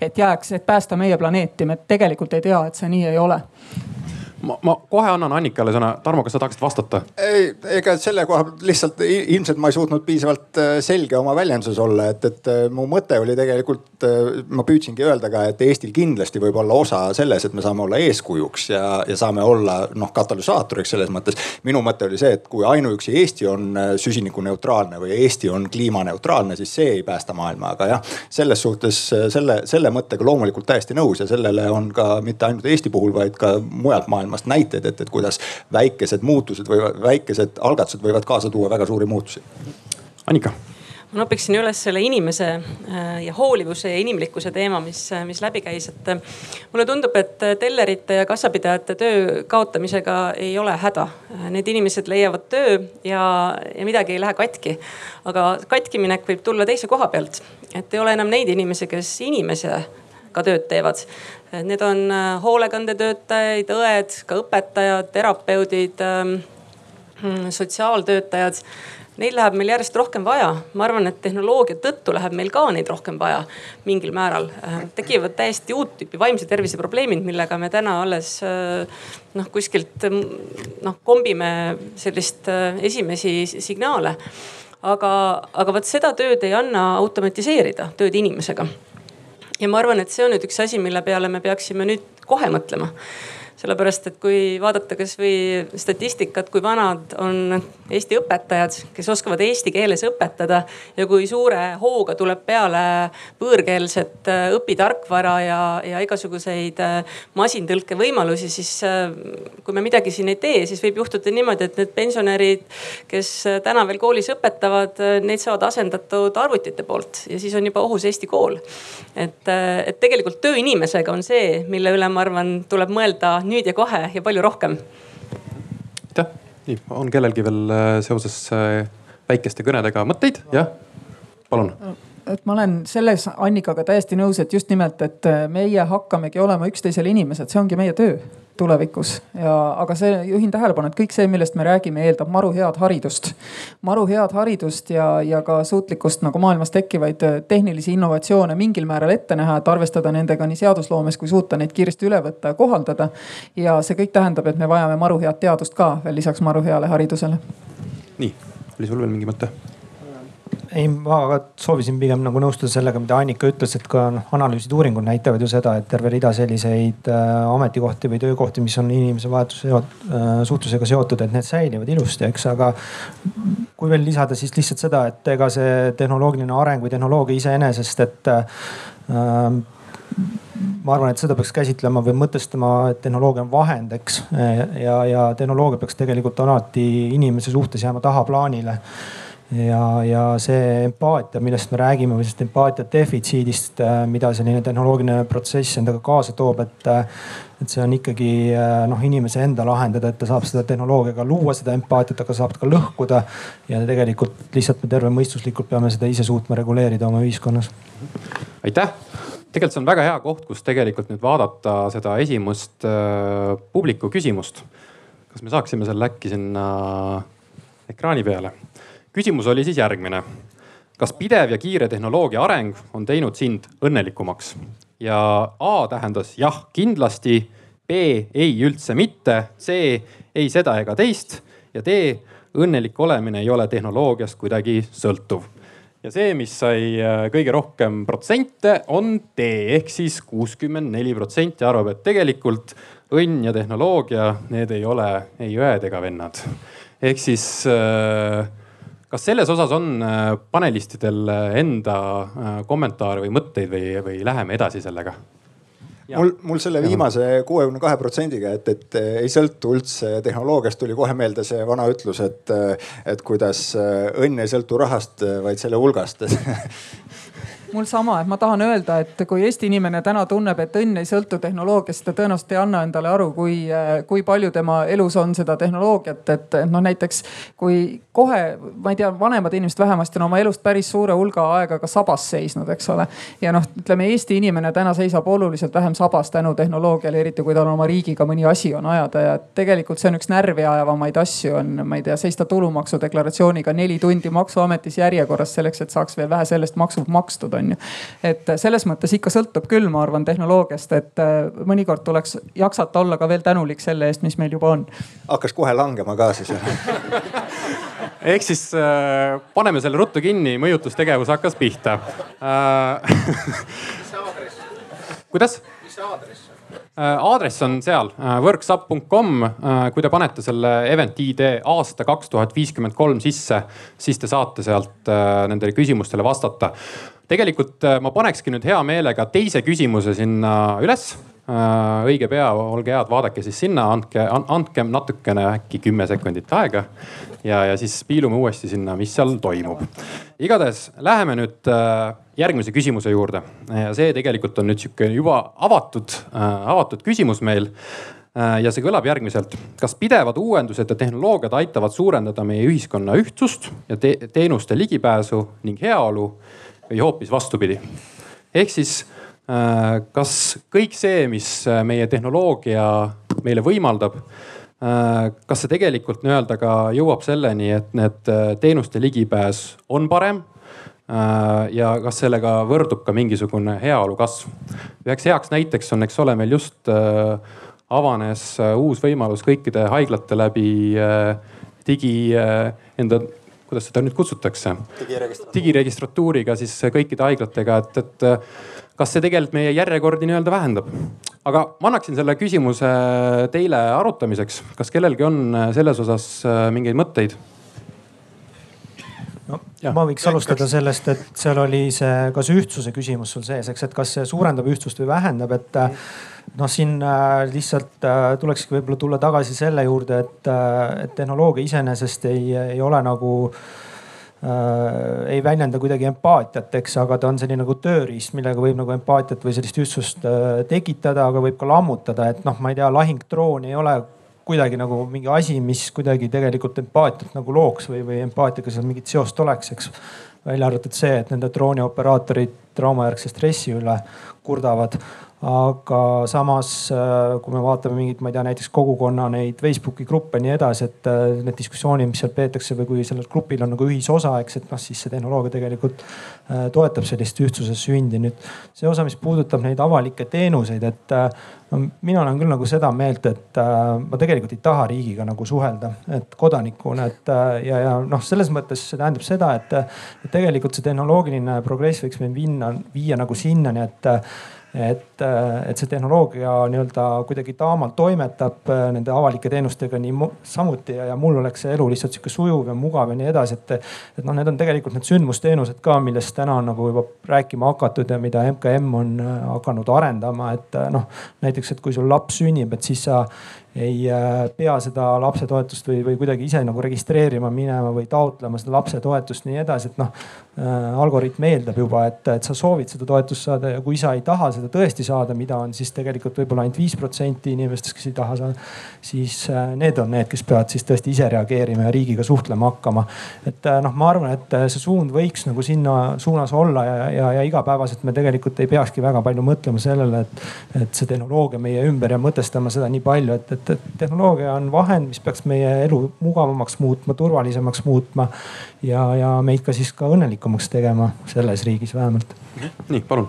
Speaker 1: et jääks, et päästa meie planeeti. me tegelikult ei tea, et see nii ei ole
Speaker 2: ma, ma kohe annan Annikale sõna. Tarmo, kas sa tahaksid vastata?
Speaker 5: ei, ega selle koha lihtsalt ilmselt ma ei suutnud piisavalt äh, selge oma väljenduses olla, et, et äh, mu mõte oli tegelikult, äh, ma püüdsingi öelda ka, et Eestil kindlasti võib olla osa selles, et me saame olla eeskujuks ja, ja saame olla noh katalüsaatoriks selles mõttes. minu mõte oli see, et kui ainuüksi Eesti on süsinikuneutraalne või Eesti on kliimaneutraalne, siis see ei päästa maailma, aga jah, selles suhtes selle, selle mõttega loomulikult täiesti nõus ja sellele on ka mitte ainult Eesti puhul, vaid ka mujalt maailmas maailmast näiteid, et, et kuidas väikesed muutused või väikesed algatused võivad kaasa tuua väga suuri muutusi.
Speaker 2: Annika
Speaker 4: ma nopiksin üles selle inimese äh, ja hoolivuse ja inimlikkuse teema, mis, äh, mis läbi käis, et äh, mulle tundub, et tellerite ja kassapidajate töö kaotamisega ei ole häda. Need inimesed leiavad töö ja, ja midagi ei lähe katki. aga katkiminek võib tulla teise koha pealt, et ei ole enam neid inimesi, kes inimesega tööd teevad. Need on äh, hoolekandetöötajaid, õed, ka õpetajad, terapeudid, ähm, mm, sotsiaaltöötajad. Neid läheb meil järjest rohkem vaja. ma arvan, et tehnoloogia tõttu läheb meil ka neid rohkem vaja mingil määral. Äh, tekivad täiesti uut tüüpi vaimse tervise probleemid, millega me täna alles äh, noh, kuskilt noh kombime sellist esimesi signaale. aga, aga vot seda tööd ei anna automatiseerida, tööd inimesega ja ma arvan, et see on nüüd üks asi, mille peale me peaksime nüüd kohe mõtlema sellepärast, et kui vaadata kasvõi statistikat, kui vanad on Eesti õpetajad, kes oskavad eesti keeles õpetada ja kui suure hooga tuleb peale võõrkeelset äh, õpitarkvara ja, ja igasuguseid äh, masintõlke võimalusi, siis äh, kui me midagi siin ei tee, siis võib juhtuda niimoodi, et need pensionärid, kes täna veel koolis õpetavad, neid saavad asendatud arvutite poolt ja siis on juba ohus Eesti kool. et, et tegelikult tööinimesega on see, mille üle ma arvan, tuleb mõelda nüüd ja kohe ja palju rohkem.
Speaker 2: aitäh, nii on kellelgi veel äh, seoses äh, väikeste kõnedega mõtteid, jah, palun.
Speaker 1: Et ma olen selles Annikaga täiesti nõus, et just nimelt, et äh, meie hakkamegi olema üksteisele inimesed, see ongi meie töö tulevikus ja, aga see juhin tähelepanu, et kõik see, millest me räägime, eeldab maru head haridust. maru head haridust ja, ja ka suutlikkust nagu maailmas tekkivaid äh, tehnilisi innovatsioone mingil määral ette näha, et arvestada nendega nii seadusloomes kui suuta neid kiiresti üle võtta ja kohaldada. ja see kõik tähendab, et me vajame maru head teadust ka veel lisaks maru heale haridusele.
Speaker 2: nii, oli sul veel mingi mõte?
Speaker 3: Ei, ma soovisin pigem nagu nõustuda sellega, mida Annika ütles, et ka noh, analüüsid, uuringud näitavad ju seda, et terve rida selliseid äh, ametikohti või töökohti, mis on inimese vahetuse äh, suhtlusega seotud, et need säilivad ilusti, eks, aga kui veel lisada, siis lihtsalt seda, et ega see tehnoloogiline areng või tehnoloogia iseenesest, et äh, ma arvan, et seda peaks käsitlema või mõtestama, et tehnoloogia on vahend, eks. ja, ja tehnoloogia peaks tegelikult alati inimese suhtes jääma tahaplaanile ja, ja see empaatia, millest me räägime või sellest empaatia defitsiidist, äh, mida selline tehnoloogiline protsess endaga kaasa toob, et. Äh, et see on ikkagi äh, noh, inimese enda lahendada, et ta saab seda tehnoloogiaga luua, seda empaatiat, aga saab ka lõhkuda. ja tegelikult lihtsalt me tervemõistuslikult peame seda ise suutma reguleerida oma ühiskonnas
Speaker 2: aitäh tegelikult see on väga hea koht, kus tegelikult nüüd vaadata seda esimest äh, publiku küsimust. kas me saaksime selle äkki sinna ekraani peale? Küsimus oli siis järgmine. kas pidev ja kiire tehnoloogia areng on teinud sind õnnelikumaks? ja A tähendas jah, kindlasti. B ei üldse mitte, C ei seda ega teist ja D õnnelik olemine ei ole tehnoloogiast kuidagi sõltuv ja see, mis sai äh, kõige rohkem protsente, on D ehk siis kuuskümmend neli protsenti arvab, et tegelikult õnn ja tehnoloogia, need ei ole ei õed ega vennad. ehk siis äh, kas selles osas on äh, panelistidel enda kommentaare või mõtteid või, või läheme edasi sellega?
Speaker 5: mul, mul selle viimase kuuekümne kahe protsendiga, et, et ei sõltu üldse tehnoloogiast, tuli kohe meelde see vana ütlus, et, et kuidas õnn ei sõltu rahast, vaid selle hulgast
Speaker 1: mul sama, et ma tahan öelda, et kui Eesti inimene täna tunneb, et õnn ei sõltu tehnoloogiast, ta tõenäoliselt ei anna endale aru, kui, kui palju tema elus on seda tehnoloogiat, et noh, näiteks kui kohe, ma ei tea, vanemad inimesed vähemasti on oma elust päris suure hulga aega ka sabas seisnud, eks ole. ja noh, ütleme Eesti inimene täna seisab oluliselt vähem sabas tänu tehnoloogiale, eriti kui tal oma riigiga mõni asi on ajada ja tegelikult see on üks närvi ajavamaid asju on, ma ei tea, seista tulumaksudeklaratsiooniga neli tundi maksuametis järjekorras selleks, et saaks veel vähe sellest maksud makstud on ju. et selles mõttes ikka sõltub küll, ma arvan, tehnoloogiast, et äh, mõnikord tuleks jaksata olla ka veel tänulik selle eest, mis meil juba on.
Speaker 5: hakkas kohe langema ka siis
Speaker 2: ehk siis äh, paneme selle ruttu kinni, mõjutustegevus hakkas pihta äh, kuidas? mis see aadress on? Äh, aadress on seal äh, worksup.com. kui te panete selle event ID aasta kaks tuhat viiskümmend kolm sisse, siis te saate sealt nendele küsimustele vastata tegelikult äh, ma panekski nüüd hea meelega teise küsimuse sinna üles äh, õige pea, olge head, vaadake siis sinna, andke, andke natukene äkki kümme sekundit aega. ja, ja siis piilume uuesti sinna, mis seal toimub. igatahes läheme nüüd äh, järgmise küsimuse juurde see tegelikult on nüüd sihuke juba avatud, avatud küsimus meil ja see kõlab järgmiselt. kas pidevad uuendused ja tehnoloogiad aitavad suurendada meie ühiskonna ühtsust ja te teenuste ligipääsu ning heaolu või hoopis vastupidi. ehk siis äh, kas kõik see, mis äh, meie tehnoloogia meile võimaldab, äh, kas see tegelikult nii-öelda ka jõuab selleni, et need teenuste ligipääs on parem? ja kas sellega võrdub ka mingisugune heaolu kasv? üheks heaks näiteks on, eks ole, meil just avanes uus võimalus kõikide haiglate läbi digi enda kuidas seda nüüd kutsutakse? digiregistratuuriga siis kõikide haiglatega, et, et kas see tegelikult meie järjekordi nii-öelda vähendab? aga ma annaksin selle küsimuse teile arutamiseks, kas kellelgi on selles osas äh, mingeid mõtteid?
Speaker 3: no ja. ma võiks alustada sellest, et seal oli see, kas ühtsuse küsimus sul sees, eks, et kas see suurendab ühtsust või vähendab, et noh, siin äh, lihtsalt äh, tulekski võib-olla tulla tagasi selle juurde, et, äh, et tehnoloogia iseenesest ei, ei ole nagu äh, ei väljenda kuidagi empaatiat, eks, aga ta on selline nagu tööriist, millega võib nagu empaatiat või sellist ühtsust äh, tekitada, aga võib ka lammutada, et noh, ma ei tea, lahingdroon ei ole kuidagi nagu mingi asi, mis kuidagi tegelikult empaatiat nagu looks või, või empaatiaga seal mingit seost oleks, eks. välja arvatud see, et nende droonioperaatorid traumajärgse stressi üle kurdavad aga samas, äh, kui me vaatame mingit, ma ei tea, näiteks kogukonna neid Facebooki gruppe ja nii edasi, et äh, need diskussioonid, mis seal peetakse või kui sellel grupil on nagu ühisosa, eks, et noh, siis see tehnoloogia tegelikult äh, toetab sellist ühtsuse sündi. nüüd see osa, mis puudutab neid avalikke teenuseid, et no mina olen küll nagu seda meelt, et ma tegelikult ei taha riigiga nagu suhelda, et kodanikuna, et ja, ja noh, selles mõttes see tähendab seda, et, tegelikult see tehnoloogiline progress võiks meid vinna, viia nagu sinnani, et et, et see tehnoloogia nii-öelda kuidagi taamal toimetab äh, nende avalike teenustega nii samuti ja, ja mul oleks see elu lihtsalt sihuke sujuv ja mugav ja nii edasi, et. et noh, need on tegelikult need sündmusteenused ka, millest täna on nagu juba rääkima hakatud ja mida MKM on äh, hakanud arendama, et äh, noh näiteks, et kui sul laps sünnib, et siis sa ei pea seda lapsetoetust või, või kuidagi ise nagu registreerima minema või taotlema seda lapsetoetust nii edasi, et noh Äh, algoritm eeldab juba, et, et sa soovid seda toetust saada ja kui sa ei taha seda tõesti saada, mida on siis tegelikult võib-olla ainult viis protsenti inimestest, kes ei taha saada. siis äh, need on need, kes peavad siis tõesti ise reageerima ja riigiga suhtlema hakkama. et äh, noh, ma arvan, et see suund võiks nagu sinna suunas olla ja, ja, ja igapäevaselt me tegelikult ei peakski väga palju mõtlema sellele, et, et see tehnoloogia meie ümber ja mõtestama seda nii palju, et, et, et tehnoloogia on vahend, mis peaks meie elu mugavamaks muutma, turvalisemaks muutma ja, ja meid ka siis ka õnnelikumaks tegema selles riigis vähemalt.
Speaker 2: nii, palun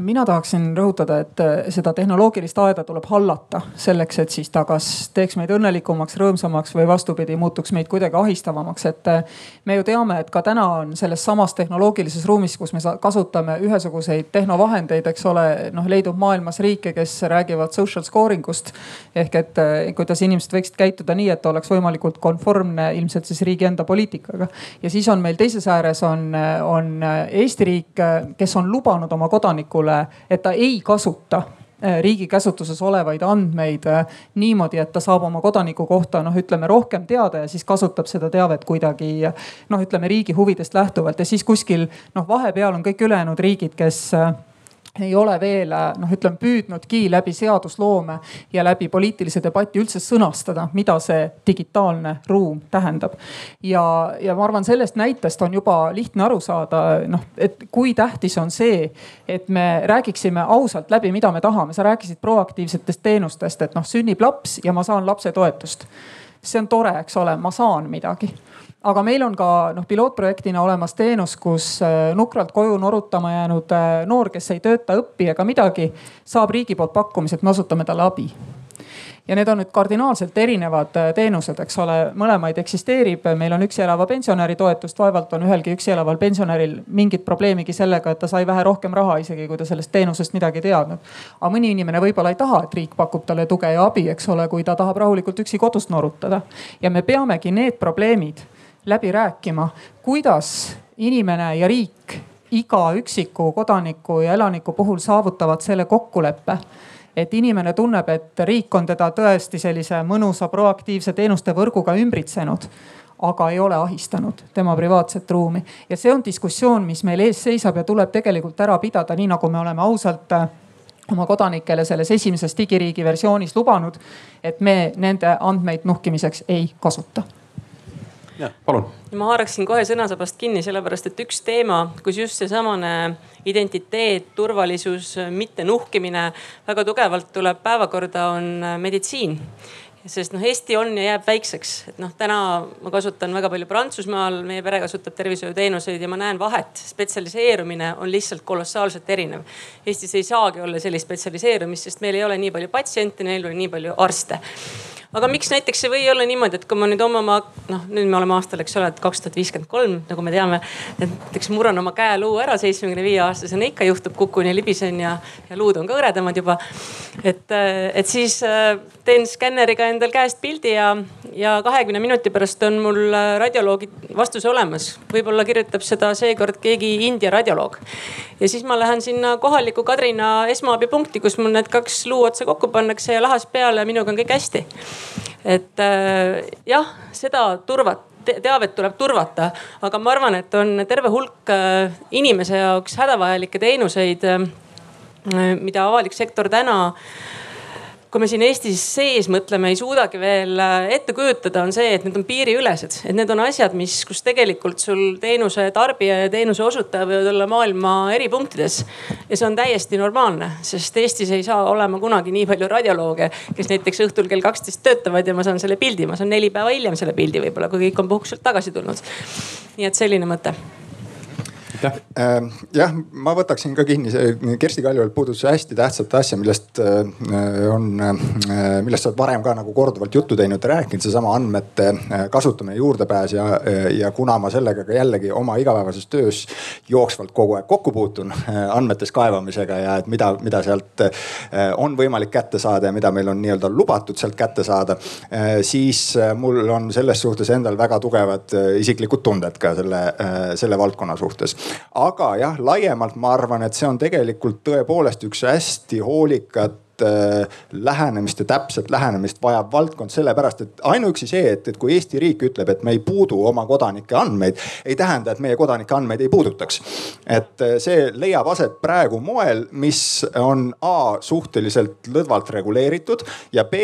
Speaker 1: mina tahaksin rõhutada, et äh, seda tehnoloogilist aeda tuleb hallata selleks, et siis ta kas teeks meid õnnelikumaks, rõõmsamaks või vastupidi, muutuks meid kuidagi ahistavamaks. et äh, me ju teame, et ka täna on selles samas tehnoloogilises ruumis, kus me kasutame ühesuguseid tehnovahendeid, eks ole, noh leidub maailmas riike, kes räägivad social scoring ust. ehk et äh, kuidas inimesed võiksid käituda nii, et oleks võimalikult konformne ilmselt siis riigi enda poliitikaga. ja siis on meil teises ääres on, on Eesti riik, kes on lubanud oma kodanikke kodanikule, et ta ei kasuta äh, riigi käsutuses olevaid andmeid äh, niimoodi, et ta saab oma kodaniku kohta noh, ütleme rohkem teada ja siis kasutab seda teavet kuidagi noh, ütleme riigi huvidest lähtuvalt ja siis kuskil noh, vahepeal on kõik ülejäänud riigid, kes äh, ei ole veel noh, ütleme püüdnudki läbi seadusloome ja läbi poliitilise debati üldse sõnastada, mida see digitaalne ruum tähendab. ja, ja ma arvan, sellest näitest on juba lihtne aru saada, noh, et kui tähtis on see, et me räägiksime ausalt läbi, mida me tahame. sa rääkisid proaktiivsetest teenustest, et noh, sünnib laps ja ma saan lapsetoetust. See on tore, eks ole, ma saan midagi. Aga meil on ka noh, pilootprojektina olemas teenus, kus äh, nukralt koju norutama jäänud äh, noor, kes ei tööta, õpi ega midagi, saab riigi poolt pakkumise, et me osutame talle abi ja need on nüüd kardinaalselt erinevad äh, teenused, eks ole, mõlemaid eksisteerib, meil on üksi elava pensionäri toetust, vaevalt on ühelgi üksi elaval pensionäril mingit probleemigi sellega, et ta sai vähe rohkem raha, isegi kui ta sellest teenusest midagi ei teadnud. aga mõni inimene võib-olla ei taha, et riik pakub talle tuge ja abi, eks ole, kui ta tahab rahulikult üksi kodus norutada. ja me peamegi need probleemid läbi rääkima, kuidas inimene ja riik iga üksiku kodaniku ja elaniku puhul saavutavad selle kokkuleppe et inimene tunneb, et riik on teda tõesti sellise mõnusa proaktiivse teenuste võrguga ümbritsenud aga ei ole ahistanud tema privaatset ruumi. ja see on diskussioon, mis meil ees seisab ja tuleb tegelikult ära pidada, nii nagu me oleme ausalt äh, oma kodanikele selles esimeses digiriigi versioonis lubanud, et me nende andmeid nuhkimiseks ei kasuta
Speaker 2: palun.
Speaker 4: ma haaraksin kohe sõnasabast kinni, sellepärast et üks teema, kus just seesamane identiteet, turvalisus, mitte nuhkimine väga tugevalt tuleb päevakorda, on meditsiin sest noh, Eesti on ja jääb väikseks, et noh, täna ma kasutan väga palju Prantsusmaal, meie pere kasutab tervishoiuteenuseid ja ma näen vahet. spetsialiseerumine on lihtsalt kolossaalselt erinev. Eestis ei saagi olla sellist spetsialiseerumist, sest meil ei ole nii palju patsiente, neil ei ole nii palju arste aga miks näiteks ei või olla niimoodi, et kui ma nüüd oma, noh nüüd me oleme aastal, eks ole, et kaks tuhat viiskümmend kolm, nagu me teame. et näiteks murran oma käeluu ära seitsmekümne viie aastasena ikka juhtub, kukun ja libisen ja, ja luud on ka hõredamad juba. et, et siis äh, teen skänneriga endal käest pildi ja, ja kahekümne minuti pärast on mul äh, radioloogi vastus olemas. võib-olla kirjutab seda seekord keegi India radioloog. ja siis ma lähen sinna kohalikku Kadrina esmaabipunkti, kus mul need kaks luuotsa kokku pannakse ja lahas peale ja minuga on kõik hästi et äh, jah, seda turvat teavet tuleb turvata, aga ma arvan, et on terve hulk äh, inimese jaoks hädavajalikke teenuseid, äh, mida avalik sektor täna kui me siin Eestis sees mõtleme, ei suudagi veel äh, ette kujutada, on see, et need on piiriülesed, et need on asjad, mis, kus tegelikult sul teenuse tarbija ja teenuse osutaja võivad olla maailma eri punktides. ja see on täiesti normaalne, sest Eestis ei saa olema kunagi nii palju radiolooge, kes näiteks õhtul kell kaksteist töötavad ja ma saan selle pildi, ma saan neli päeva hiljem selle pildi võib-olla, kui kõik on puhkuselt tagasi tulnud. nii et selline mõte
Speaker 5: aitäh. Ähm, jah, ma võtaksin ka kinni, see Kersti Kaljuvald puudutas hästi tähtsat asja, millest äh, on, äh, millest sa oled varem ka nagu korduvalt juttu teinud rääkinud, seesama andmete äh, kasutamine, juurdepääs ja, ja kuna ma sellega ka jällegi oma igapäevases töös jooksvalt kogu aeg kokku puutun andmetes kaevamisega ja et mida, mida sealt on võimalik kätte saada ja mida meil on nii-öelda lubatud sealt kätte saada. siis mul on selles suhtes endal väga tugevad isiklikud tunded ka selle, selle valdkonna suhtes aga jah, laiemalt ma arvan, et see on tegelikult tõepoolest üks hästi hoolikat lähenemist ja täpset lähenemist vajav valdkond, sellepärast et ainuüksi see, et, et kui Eesti riik ütleb, et me ei puudu oma kodanike andmeid, ei tähenda, et meie kodanike andmeid ei puudutaks. et see leiab aset praegu moel, mis on A suhteliselt lõdvalt reguleeritud ja B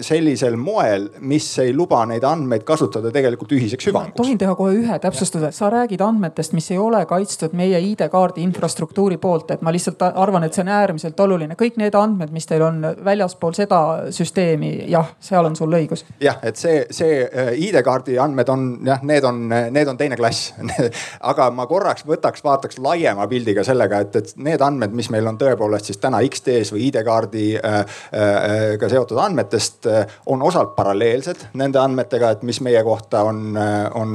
Speaker 5: sellisel moel, mis ei luba neid andmeid kasutada tegelikult ühiseks hüvanguks.
Speaker 1: tohin teha kohe ühe täpsustuse, sa räägid andmetest, mis ei ole kaitstud meie ID-kaardi infrastruktuuri poolt, et ma lihtsalt arvan, et see on äärmiselt oluline. kõik need andmed, mis teil on väljaspool seda süsteemi, jah, seal on sul õigus.
Speaker 5: jah, et see, see äh, ID-kaardi andmed on jah, need on, need on teine klass aga ma korraks võtaks, vaataks laiema pildiga sellega, et, et need andmed, mis meil on tõepoolest siis täna X-tees või ID-kaardiga äh, äh, seotud andmetest, on osalt paralleelsed nende andmetega, et mis meie kohta on, on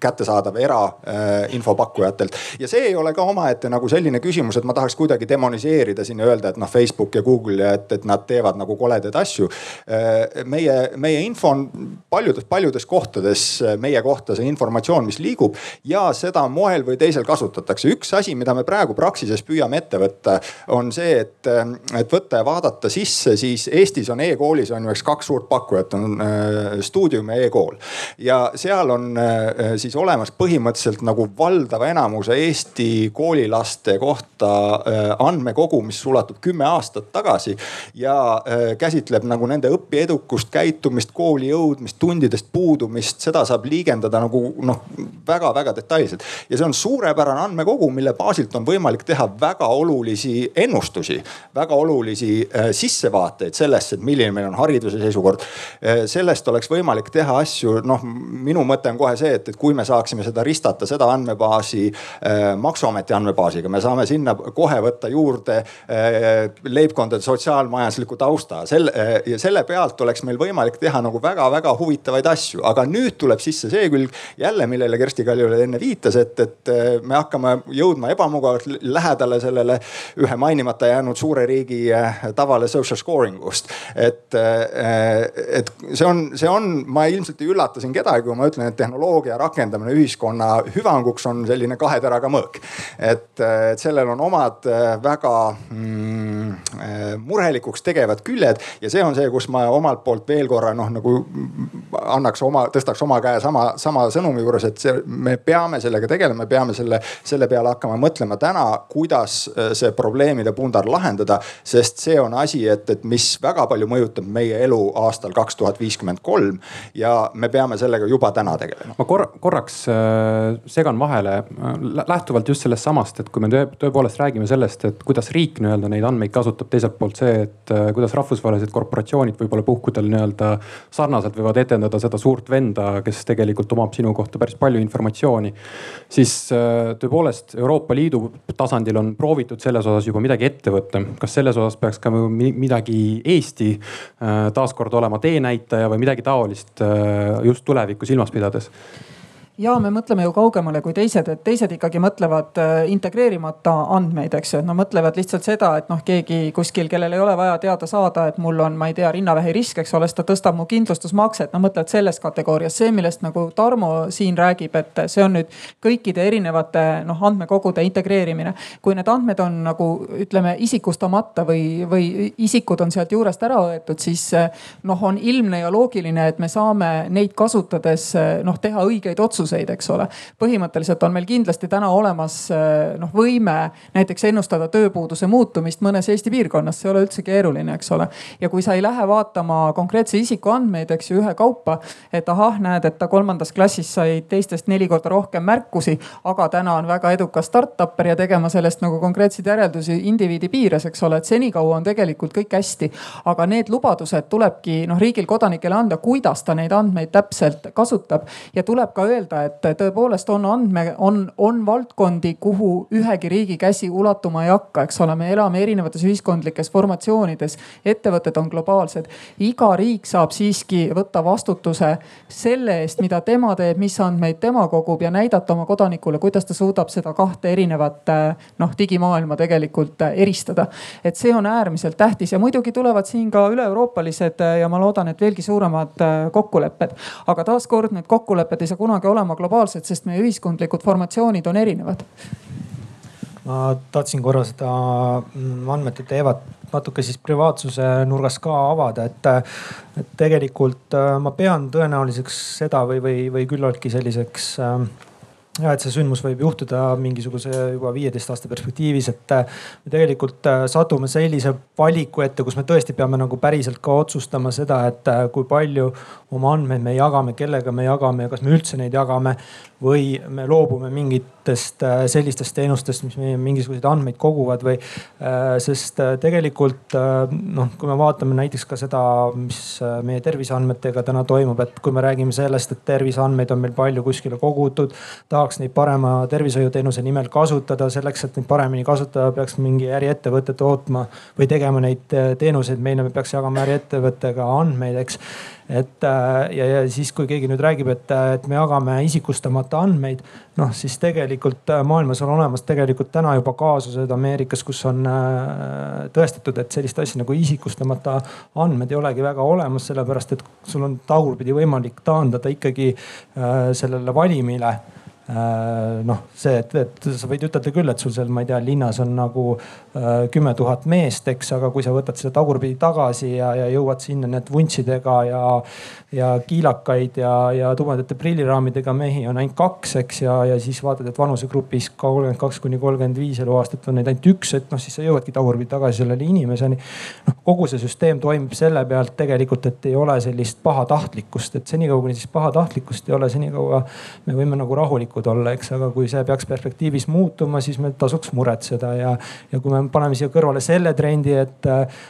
Speaker 5: kättesaadav erainfo pakkujatelt. ja see ei ole ka omaette nagu selline küsimus, et ma tahaks kuidagi demoniseerida siin ja öelda, et noh, Facebook ja Google ja et, et nad teevad nagu koledaid asju. meie, meie info on paljudes, paljudes kohtades meie kohta see informatsioon, mis liigub ja seda moel või teisel kasutatakse. üks asi, mida me praegu Praxises püüame ette võtta, on see, et, et võtta ja vaadata sisse, siis Eestis on e-koolis on ju eks kaks suurt pakkujat, on äh, Stuudium ja e-kool. ja seal on äh, siis olemas põhimõtteliselt nagu valdava enamuse Eesti koolilaste kohta äh, andmekogu, mis ulatub kümme aastat tagasi ja käsitleb nagu nende õpiedukust, käitumist, kooli jõudmist, tundidest puudumist, seda saab liigendada nagu noh, väga-väga detailselt. ja see on suurepärane andmekogu, mille baasilt on võimalik teha väga olulisi ennustusi, väga olulisi sissevaateid sellesse, et milline meil on hariduse seisukord. sellest oleks võimalik teha asju, noh minu mõte on kohe see, et, et kui me saaksime seda ristata, seda andmebaasi äh, maksuameti andmebaasiga, me saame sinna kohe võtta juurde äh, leibkondade sotsiaalmajandusliku tausta. selle äh, ja selle pealt oleks meil võimalik teha nagu väga-väga huvitavaid asju, aga nüüd tuleb sisse see külg jälle, millele Kersti Kaljulaid enne viitas, et, et äh, me hakkame jõudma ebamugavalt lähedale sellele ühe mainimata jäänud suure riigi äh, tavale social scoring ust. et, äh, et see on, see on, ma ilmselt ei üllata siin kedagi, kui ma ütlen, et tehnoloogia rakendamine ühiskonna hüvanguks on selline kahe teraga mõõk. et, et sellel on omad äh, väga mm, äh, murelikuks tegevad küljed ja see on see, kus ma omalt poolt veel korra noh, nagu annaks oma, tõstaks oma käe sama, sama sõnumi juures, et see, me peame sellega tegelema, me peame selle, selle peale hakkama mõtlema täna, kuidas äh, see probleemide pundar lahendada. sest see on asi, et, et mis väga palju mõjutab meie elu aastal kaks tuhat viiskümmend kolm ja me peame sellega juba täna tegelema.
Speaker 2: ma korra, korraks äh, segan vahele äh, lähtuvalt just sellest samast, et kui me tõepoolest räägime sellest, et kuidas riik nii-öelda neid andmeid kasutab, teiselt poolt see, et äh, kuidas rahvusvahelised korporatsioonid võib-olla puhkudel nii-öelda sarnaselt võivad etendada seda suurt venda, kes tegelikult omab sinu kohta päris palju informatsiooni. siis tõepoolest Euroopa Liidu tasandil on proovitud selles osas juba midagi ette võtta. kas selles osas peaks ka midagi Eesti taaskord olema teenäitaja või midagi taolist just tulevikku silmas pidades
Speaker 1: ja me mõtleme ju kaugemale kui teised, et teised ikkagi mõtlevad äh, integreerimata andmeid, eks ju, et nad mõtlevad lihtsalt seda, et noh, keegi kuskil, kellel ei ole vaja teada saada, et mul on, ma ei tea, rinnavähi risk, eks ole, siis ta tõstab mu kindlustusmakset, nad mõtlevad selles kategoorias. see, millest nagu Tarmo siin räägib, et see on nüüd kõikide erinevate noh andmekogude integreerimine. kui need andmed on nagu ütleme isikustamata või, või isikud on sealt juurest ära võetud, siis noh, on ilmne ja loogiline, et me saame neid kasutades noh teha õigeid otsuseid otsuseid, eks ole. põhimõtteliselt on meil kindlasti täna olemas eh, noh võime näiteks ennustada tööpuuduse muutumist mõnes Eesti piirkonnas, see ei ole üldse keeruline, eks ole. ja kui sa ei lähe vaatama konkreetse isiku andmeid, eks ju, ühekaupa, et ahah, näed, et ta kolmandas klassis sai teistest neli korda rohkem märkusi, aga täna on väga edukas startup'er ja tegema sellest nagu konkreetseid järeldusi indiviidi piires, eks ole, et senikaua on tegelikult kõik hästi. aga need lubadused tulebki noh riigil kodanikele anda, kuidas ta neid andmeid täpselt kasutab ja tuleb ka öelda, et tõepoolest on andme, on, on valdkondi, kuhu ühegi riigi käsi ulatuma ei hakka, eks ole, me elame erinevates ühiskondlikes formatsioonides, ettevõtted on globaalsed. iga riik saab siiski võtta vastutuse selle eest, mida tema teeb, mis andmeid tema kogub ja näidata oma kodanikule, kuidas ta suudab seda kahte erinevat noh digimaailma tegelikult eristada. et see on äärmiselt tähtis ja muidugi tulevad siin ka üle-euroopalised ja ma loodan, et veelgi suuremad kokkulepped. aga taaskord need kokkulepped ei saa kunagi olema olema globaalsed, sest meie ühiskondlikud formatsioonid on erinevad.
Speaker 3: Ma tahtsin korra seda mm, andmete teemat natuke siis privaatsuse nurgast ka avada, et, et tegelikult äh, ma pean tõenäoliseks seda või, või, või küllaltki selliseks äh, ja et see sündmus võib juhtuda mingisuguse juba viieteist aasta perspektiivis, et äh, me tegelikult äh, satume sellise valiku ette, kus me tõesti peame nagu päriselt ka otsustama seda, et kui palju oma andmeid me jagame, kellega me jagame ja kas me üldse neid jagame või me loobume mingitest sellistest teenustest, mis meie mingisuguseid andmeid koguvad või. sest tegelikult noh, kui me vaatame näiteks ka seda, mis meie terviseandmetega täna toimub, et kui me räägime sellest, et terviseandmeid on meil palju kuskile kogutud, tahaks neid parema tervishoiuteenuse nimel kasutada. selleks, et neid paremini kasutada, peaks mingi äriettevõte tootma või tegema neid äh, teenuseid meile, me peaks jagama äriettevõttega andmeid, eks. Et äh, ja, ja siis, kui keegi nüüd räägib, et, äh, et me jagame isikustamata andmeid, noh siis tegelikult maailmas on olemas tegelikult täna juba kaasused Ameerikas, kus on tõestatud, et sellist asja nagu isikustamata andmed ei olegi väga olemas, sellepärast et sul on tagurpidi võimalik taandada ikkagi sellele valimile. Äh, noh, see, et, et sa võid ütelda küll, et sul seal, ma ei tea, linnas on nagu äh, kümme tuhat meest, eks, aga kui sa võtad selle tagurpidi tagasi ja, ja jõuad sinna need vuntsidega ja, ja kiilakaid ja, ja tumedate prilliraamidega mehi on ainult kaks, eks ja, ja siis vaatad, et vanusegrupis kolmkümmend kaks kuni kolmkümmend viis eluaastat on neid ainult üks, et noh, siis sa jõuadki tagurpidi tagasi sellele inimeseni. noh, kogu see süsteem toimib selle pealt tegelikult, et ei ole sellist pahatahtlikkust, et senikaua kuni siis pahatahtlikkust ei ole, senikaua me võime nagu rahulikult võimalikud olla, eks, aga kui see peaks perspektiivis muutuma, siis meil tasuks muretseda ja, ja kui me paneme siia kõrvale selle trendi, et äh,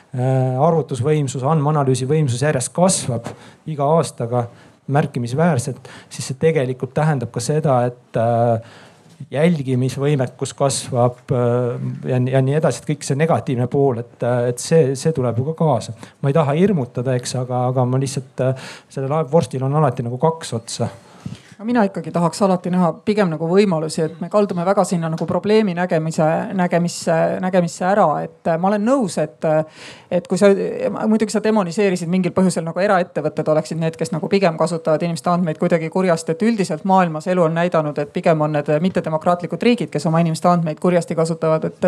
Speaker 3: arvutusvõimsus, andmeanalüüsi võimsus järjest kasvab iga aastaga märkimisväärselt, siis see tegelikult tähendab ka seda, et äh, jälgimisvõimekus kasvab äh, ja, ja nii edasi, et kõik see negatiivne pool, et, et see, see tuleb ju ka kaasa. ma ei taha hirmutada, eks, aga, aga ma lihtsalt sellel vorstil on alati nagu kaks otsa
Speaker 1: no mina ikkagi tahaks alati näha pigem nagu võimalusi, et me kaldume väga sinna nagu probleemi nägemise, nägemisse, nägemisse ära, et äh, ma olen nõus, et. Äh, et kui sa, muidugi sa demoniseerisid mingil põhjusel nagu eraettevõtted oleksid need, kes nagu pigem kasutavad inimeste andmeid kuidagi kurjasti, et üldiselt maailmas elu on näidanud, et pigem on need mittedemokraatlikud riigid, kes oma inimeste andmeid kurjasti kasutavad, et.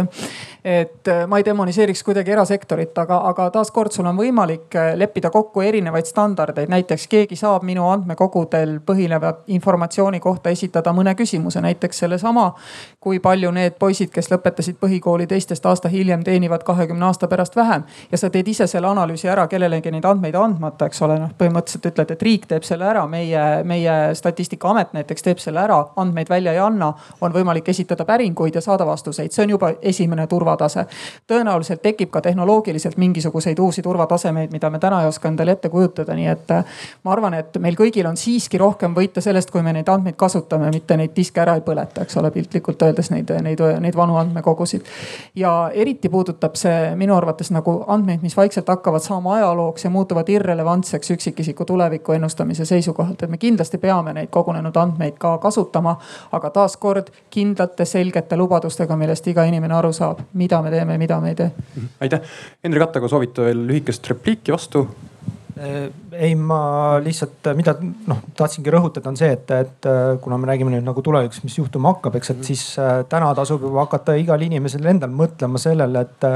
Speaker 1: et äh, ma ei demoniseeriks kuidagi erasektorit, aga, aga taaskord sul on võimalik leppida kokku erinevaid standardeid, näiteks keegi saab minu andmekogudel põhineva informatsiooni kohta esitada mõne küsimuse, näiteks sellesama. kui palju need poisid, kes lõpetasid põhikooli teistest aasta hiljem, teenivad kahekümne aasta pärast vähem. ja sa teed ise selle analüüsi ära kellelegi neid andmeid andmata, eks ole, noh põhimõtteliselt ütled, et riik teeb selle ära, meie, meie statistikaamet näiteks teeb selle ära, andmeid välja ei anna. on võimalik esitada päringuid ja saada vastuseid, see on juba esimene turvatase. tõenäoliselt tekib ka tehnoloogiliselt mingisuguseid uusi turvatasemeid, mida me täna ei oska endale ette kujutada, nii et ma arvan, et meil kõigil on siiski rohkem võita sellest, kui me neid andmeid kasutame, mitte neid diske ära ei põleta, eks ole, piltlikult öeldes neid, neid, neid vanu andmekogusid. ja eriti puudutab see minu arvates nagu andmeid, mis vaikselt hakkavad saama ajalooks ja muutuvad irrelevantseks üksikisiku tuleviku ennustamise seisukohalt, et me kindlasti peame neid kogunenud andmeid ka kasutama. aga taaskord kindlate, selgete lubadustega, millest iga inimene aru saab, mida me teeme, mida me ei tee.
Speaker 2: aitäh, Hendrik Attago, soovite veel lühikest repliiki vastu?
Speaker 3: Äh, ei, ma lihtsalt, äh, mida noh, tahtsingi rõhutada, on see, et, et äh, kuna me räägime nüüd nagu tulevikus, mis juhtuma hakkab, eks, et mhm. siis täna tasub juba hakata igal inimesel endal mõtlema sellele, et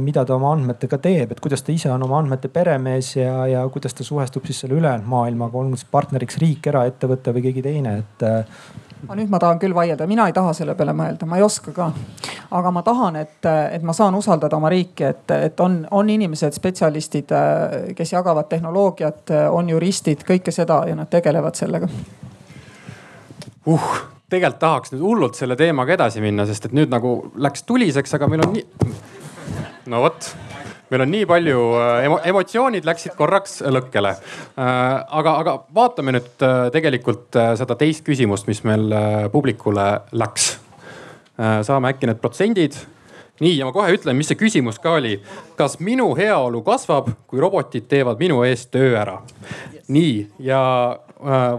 Speaker 3: mida ta oma andmetega teeb, et kuidas ta ise on oma andmete peremees ja, ja kuidas ta suhestub siis selle ülejäänud maailmaga, olgu siis partneriks riik, eraettevõte või keegi teine, et
Speaker 1: aga nüüd ma tahan küll vaielda, mina ei taha selle peale mõelda, ma ei oska ka. aga ma tahan, et, et ma saan usaldada oma riiki, et, et on, on inimesed, spetsialistid, kes jagavad tehnoloogiat, on juristid, kõike seda ja nad tegelevad sellega
Speaker 2: uh tegelikult tahaks nüüd hullult selle teemaga edasi minna, sest et nüüd nagu läks tuliseks, aga meil on nii. no vot meil on nii palju äh, emo, emotsioonid läksid korraks lõkkele. Äh, aga, aga vaatame nüüd äh, tegelikult seda teist küsimust, mis meil publikule läks. saame äkki need protsendid nii, ja ma kohe ütlen, mis see küsimus ka oli. kas minu heaolu kasvab, kui robotid teevad minu eest töö ära? nii, ja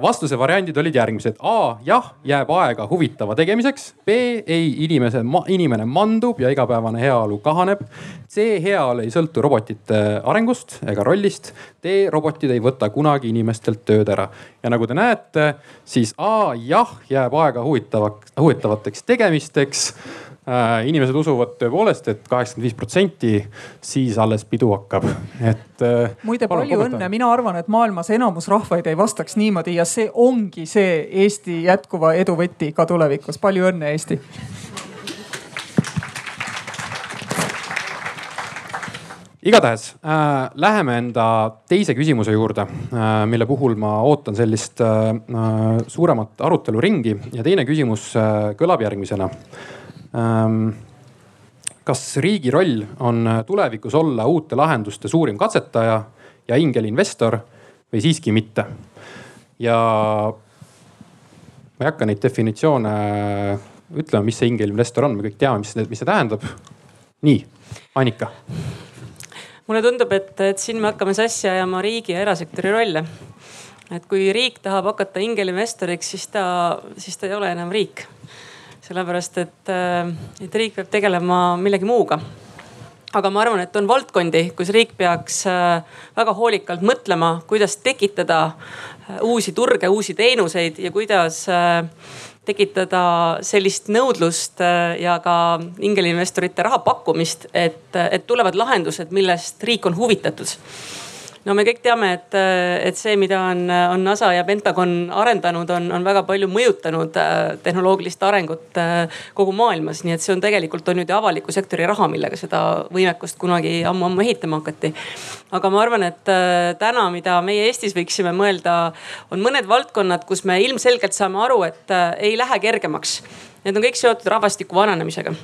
Speaker 2: vastuse variandid olid järgmised. A jah, jääb aega huvitava tegemiseks. B ei, inimese, inimene mandub ja igapäevane heaolu kahaneb. C heaolu ei sõltu robotite arengust ega rollist. D robotid ei võta kunagi inimestelt tööd ära. ja nagu te näete, siis A jah, jääb aega huvitavaks, huvitavateks tegemisteks äh, inimesed usuvad tõepoolest et, kaheksakümmend viis protsenti, siis alles pidu hakkab, et
Speaker 1: äh,. muide, palju kommenta. õnne, mina arvan, et maailmas enamus rahvaid ei vastaks niimoodi ja see ongi see Eesti jätkuva edu võti ka tulevikus. palju õnne, Eesti.
Speaker 2: igatahes äh, läheme enda teise küsimuse juurde äh,, mille puhul ma ootan sellist äh, äh suuremat aruteluringi ja teine küsimus äh, kõlab järgmisena Ähm, kas riigi roll on tulevikus olla uute lahenduste suurim katsetaja ja ingelinvestor või siiski mitte? ja ma ei hakka neid definitsioone ütlema, mis see ingelinvestor on, me kõik teame, mis see, mis see tähendab. nii, Annika.
Speaker 4: mulle tundub, et, et siin me hakkame sassi ajama riigi ja erasektori rolle. et kui riik tahab hakata ingelinvestoriks, siis ta, siis ta ei ole enam riik sellepärast et, äh, et riik peab tegelema millegi muuga. Aga ma arvan, et on valdkondi, kus riik peaks äh, väga hoolikalt mõtlema, kuidas tekitada äh, uusi turge, uusi teenuseid ja kuidas tekitada sellist nõudlust ja ka ingelinvestorite raha pakkumist, et, et tulevad lahendused, millest riik on huvitatud no me kõik teame, et, et see, mida on, on NASA ja Pentagon arendanud, on, on väga palju mõjutanud äh, tehnoloogilist arengut äh, kogu maailmas. nii et see on tegelikult on ju avaliku sektori raha, millega seda võimekust kunagi ammu-ammu ehitama hakati. aga ma arvan, et äh, täna, mida meie Eestis võiksime mõelda, on mõned valdkonnad, kus me ilmselgelt saame aru, et ei lähe kergemaks. Need on kõik seotud rahvastiku vananemisega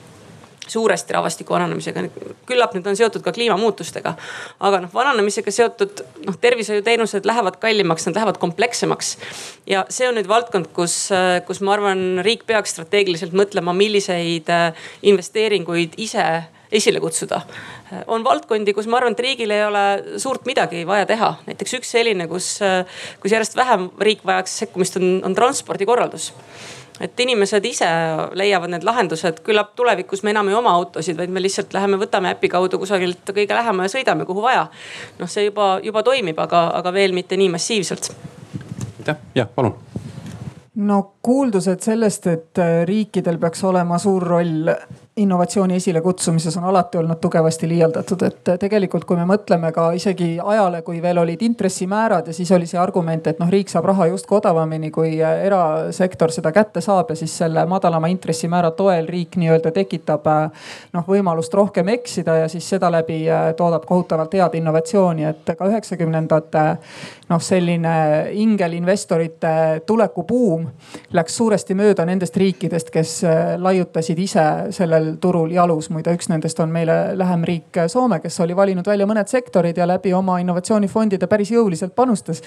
Speaker 4: suuresti rahvastiku vananemisega, küllap need on seotud ka kliimamuutustega. aga noh, vananemisega seotud noh, tervishoiuteenused lähevad kallimaks, nad lähevad komplekssemaks. ja see on nüüd valdkond, kus, kus ma arvan, riik peaks strateegiliselt mõtlema, milliseid äh, investeeringuid ise esile kutsuda. on valdkondi, kus ma arvan, et riigil ei ole suurt midagi vaja teha. näiteks üks selline, kus, äh, kus järjest vähem riik vajaks sekkumist, on, on transpordikorraldus et inimesed ise leiavad need lahendused, küllap tulevikus me enam ei oma autosid, vaid me lihtsalt läheme, võtame äpi kaudu kusagilt kõige lähema ja sõidame, kuhu vaja. noh, see juba, juba toimib, aga, aga veel mitte nii massiivselt.
Speaker 2: aitäh, jah, palun
Speaker 1: no kuuldused sellest, et riikidel peaks olema suur roll innovatsiooni esilekutsumises on alati olnud tugevasti liialdatud, et tegelikult, kui me mõtleme ka isegi ajale, kui veel olid intressimäärad ja siis oli see argument, et noh, riik saab raha justkui odavamini, kui erasektor seda kätte saab ja siis selle madalama intressimäära toel riik nii-öelda tekitab noh, võimalust rohkem eksida ja siis seda läbi toodab kohutavalt head innovatsiooni, et ka üheksakümnendate noh, selline ingelinvestorite tulekubuum läks suuresti mööda nendest riikidest, kes laiutasid ise sellel sellel turul jalus. muide, üks nendest on meile lähem riik Soome, kes oli valinud välja mõned sektorid ja läbi oma innovatsioonifondide päris jõuliselt panustas.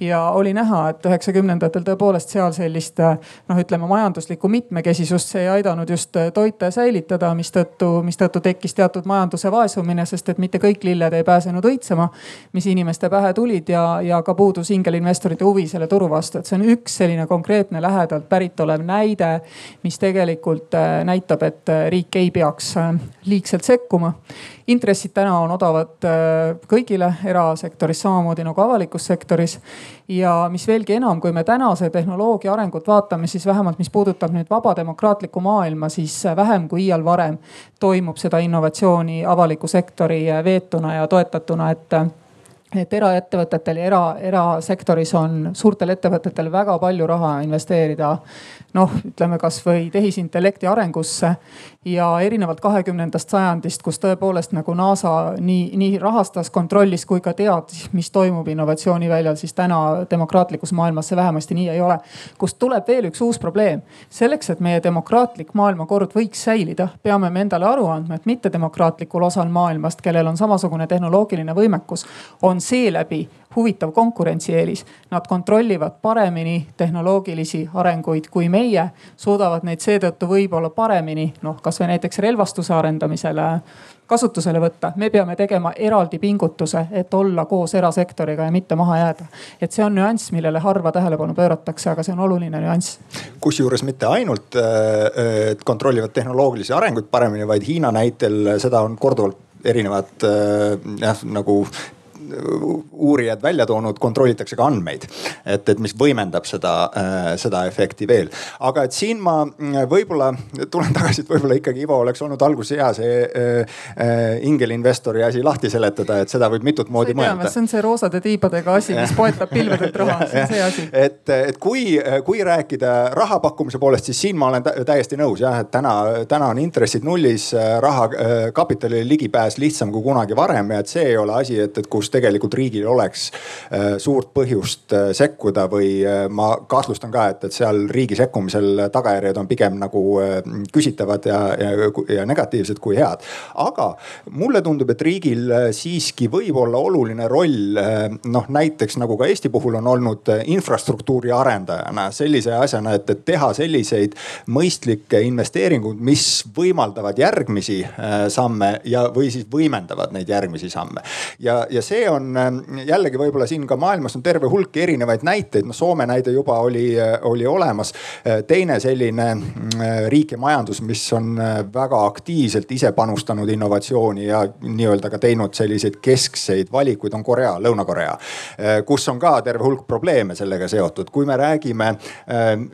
Speaker 1: ja oli näha, et üheksakümnendatel tõepoolest seal sellist noh, ütleme majanduslikku mitmekesisust see ei aidanud just toita ja säilitada, mistõttu, mistõttu tekkis teatud majanduse vaesumine, sest et mitte kõik lilled ei pääsenud õitsema, mis inimeste pähe tulid ja, ja ka puudus ingelinvestorite huvi selle turu vastu. et see on üks selline konkreetne lähedalt pärit olev näide, mis tegelikult näitab, et riik riik ei peaks äh, liigselt sekkuma. intressid täna on odavad äh, kõigile erasektoris, samamoodi nagu avalikus sektoris. ja mis veelgi enam, kui me tänase tehnoloogia arengut vaatame, siis vähemalt, mis puudutab nüüd vaba demokraatlikku maailma, siis vähem kui iial varem toimub seda innovatsiooni avaliku sektori veetuna ja toetatuna, et et eraettevõtetel ja era, erasektoris on suurtel ettevõtetel väga palju raha investeerida noh, ütleme kasvõi tehisintellekti arengusse ja erinevalt kahekümnendast sajandist, kus tõepoolest nagu NASA nii, nii rahastas, kontrollis kui ka teadis, mis toimub innovatsiooniväljal, siis täna demokraatlikus maailmas see vähemasti nii ei ole. kust tuleb veel üks uus probleem. selleks, et meie demokraatlik maailmakord võiks säilida, peame me endale aru andma, et mittedemokraatlikul osal maailmast, kellel on samasugune tehnoloogiline võimekus, on on seeläbi huvitav konkurentsieelis. Nad kontrollivad paremini tehnoloogilisi arenguid kui meie, suudavad neid seetõttu võib-olla paremini noh, kasvõi näiteks relvastuse arendamisele kasutusele võtta. me peame tegema eraldi pingutuse, et olla koos erasektoriga ja mitte maha jääda. et see on nüanss, millele harva tähelepanu pööratakse, aga see on oluline nüanss.
Speaker 5: kusjuures mitte ainult, äh, et kontrollivad tehnoloogilisi arenguid paremini, vaid Hiina näitel seda on korduvalt erinevad äh, jah nagu uurijad välja toonud, kontrollitakse ka andmeid. et, et mis võimendab seda, äh, seda efekti veel. aga et siin ma mm, võib-olla tulen tagasi, et võib-olla ikkagi Ivo oleks olnud alguses hea see äh, äh ingelinvestori asi lahti seletada, et seda võib mitut moodi mõelda.
Speaker 1: see on see roosade tiibadega asi, mis poetab pilvedelt raha, see on see asi.
Speaker 5: et, et kui, kui rääkida raha pakkumise poolest, siis siin ma olen täiesti nõus jah, et täna, täna on intressid nullis, raha, äh, kapitalile ligipääs lihtsam kui kunagi varem ja et see ei ole asi, et, et kus tegelikult riigil oleks äh, suurt põhjust äh, sekkuda või äh, ma kahtlustan ka, et, et seal riigi sekkumisel tagajärjed on pigem nagu küsitavad ja, ja, ja negatiivsed kui head. aga mulle tundub, et riigil siiski võib olla oluline roll noh, näiteks nagu ka Eesti puhul on olnud infrastruktuuri arendajana sellise asjana, et, et teha selliseid mõistlikke investeeringuid, mis võimaldavad järgmisi samme ja, või siis võimendavad neid järgmisi samme. ja, ja see on ähm, jällegi võib-olla siin ka maailmas on terve hulk erinevaid näiteid, noh Soome näide juba oli, äh, oli olemas. Äh, teine selline äh, riik ja majandus, mis on väga aktiivselt ise panustanud innovatsiooni ja nii-öelda ka teinud selliseid keskseid valikuid, on Korea, Lõuna-Korea. kus on ka terve hulk probleeme sellega seotud, kui me räägime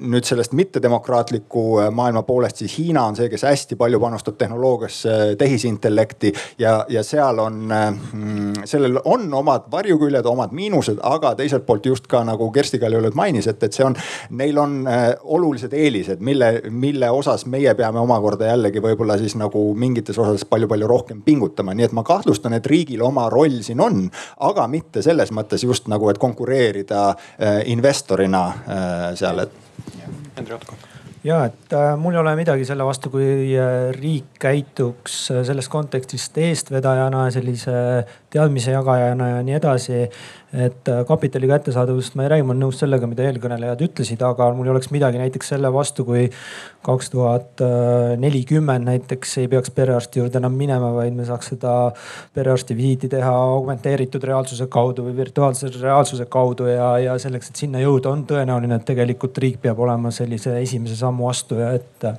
Speaker 5: nüüd sellest mittedemokraatliku maailma poolest, siis Hiina on see, kes hästi palju panustab tehnoloogiasse, tehisintellekti ja, ja seal on, mm, sellel on omad varjuküljed, omad miinused, aga teiselt poolt just ka nagu Kersti Kaljulaid mainis, et, et see on, neil on äh, olulised eelised, mille, mille osas meie peame omakorda jällegi võib-olla siis nagu mingites osades palju-palju rohkem pingutama. nii et ma kahtlustan, et riigil oma roll siin on, aga mitte selles mõttes just nagu, et konkureerida äh, investorina äh, seal, et.
Speaker 2: Hendrik Otko
Speaker 3: ja et äh, mul ei ole midagi selle vastu, kui äh, riik käituks äh, selles kontekstis eestvedajana, sellise teadmise jagajana ja nii edasi et äh, kapitali kättesaadavust ma ei räägi, ma olen nõus sellega, mida eelkõnelejad ütlesid, aga mul ei oleks midagi näiteks selle vastu, kui kaks tuhat nelikümmend näiteks ei peaks perearsti juurde enam minema, vaid me saaks seda perearsti visiiti teha augmenteeritud reaalsuse kaudu või virtuaalse reaalsuse kaudu ja, ja selleks, et sinna jõuda, on tõenäoline, et tegelikult riik peab olema sellise esimese sammu astuja, et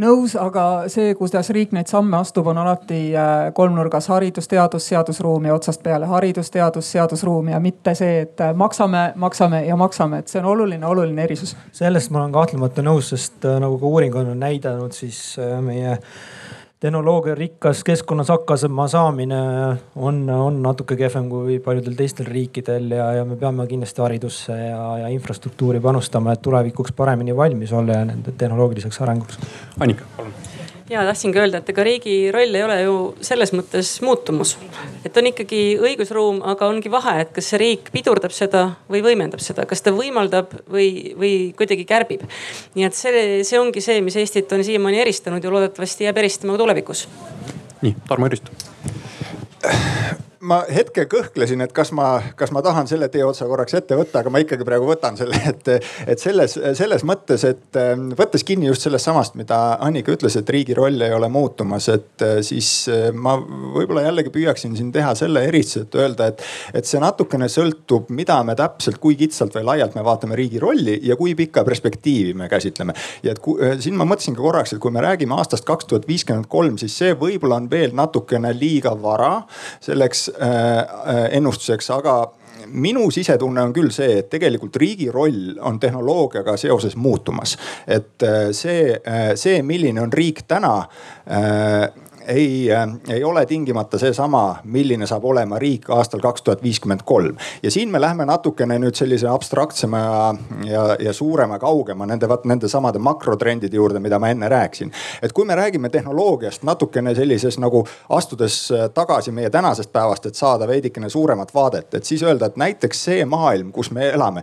Speaker 1: nõus, aga see, kuidas riik neid samme astub, on alati äh, kolmnurgas. Haridus, teadus, seadusruum ja otsast peale. Haridus, teadus, seadusruum ja mitte see, et äh, maksame, maksame ja maksame, et see on oluline, oluline erisus.
Speaker 3: sellest ma olen kahtlemata nõus, sest äh, nagu ka uuring on näidanud, siis meie tehnoloogiarikkas keskkonnas hakkama saamine on, on natuke kehvem kui paljudel teistel riikidel ja, ja me peame kindlasti haridusse ja, ja infrastruktuuri panustama, et tulevikuks paremini valmis olla ja nende tehnoloogiliseks arenguks.
Speaker 2: Annika, palun
Speaker 4: ja tahtsingi öelda, et ega riigi roll ei ole ju selles mõttes muutumus. et on ikkagi õigusruum, aga ongi vahe, et kas see riik pidurdab seda või võimendab seda, kas ta võimaldab või, või kuidagi kärbib. nii et see, see ongi see, mis Eestit on siiamaani eristanud ja loodetavasti jääb eristama ka tulevikus.
Speaker 2: nii, Tarmo Jüristo
Speaker 5: ma hetke kõhklesin, et kas ma, kas ma tahan selle tee otsa korraks ette võtta, aga ma ikkagi praegu võtan selle, et, et selles, selles mõttes, et ähm, võttes kinni just sellest samast, mida Annika ütles, et riigi roll ei ole muutumas, et äh, siis äh, ma võib-olla jällegi püüaksin siin teha selle eristuse, et öelda, et, et see natukene sõltub, mida me täpselt, kui kitsalt või laialt me vaatame riigi rolli ja kui pikka perspektiivi me käsitleme. ja et kui, siin ma mõtlesin ka korraks, et kui me räägime aastast kaks tuhat viiskümmend kolm, siis see võib-olla on veel natukene liiga vara selleks ennustuseks, aga minu sisetunne on küll see, et tegelikult riigi roll on tehnoloogiaga seoses muutumas. et äh, see, see, milline on riik täna ei, äh, ei ole tingimata seesama, milline saab olema riik aastal kaks tuhat viiskümmend kolm. ja siin me lähme natukene nüüd sellise abstraktsema ja, ja, ja suurema, kaugema nende, vaat nende samade makrotrendide juurde, mida ma enne rääkisin. et kui me räägime tehnoloogiast natukene sellises nagu astudes äh, tagasi meie tänasest päevast, et saada veidikene suuremat vaadet, et siis öelda, et näiteks see maailm, kus me elame,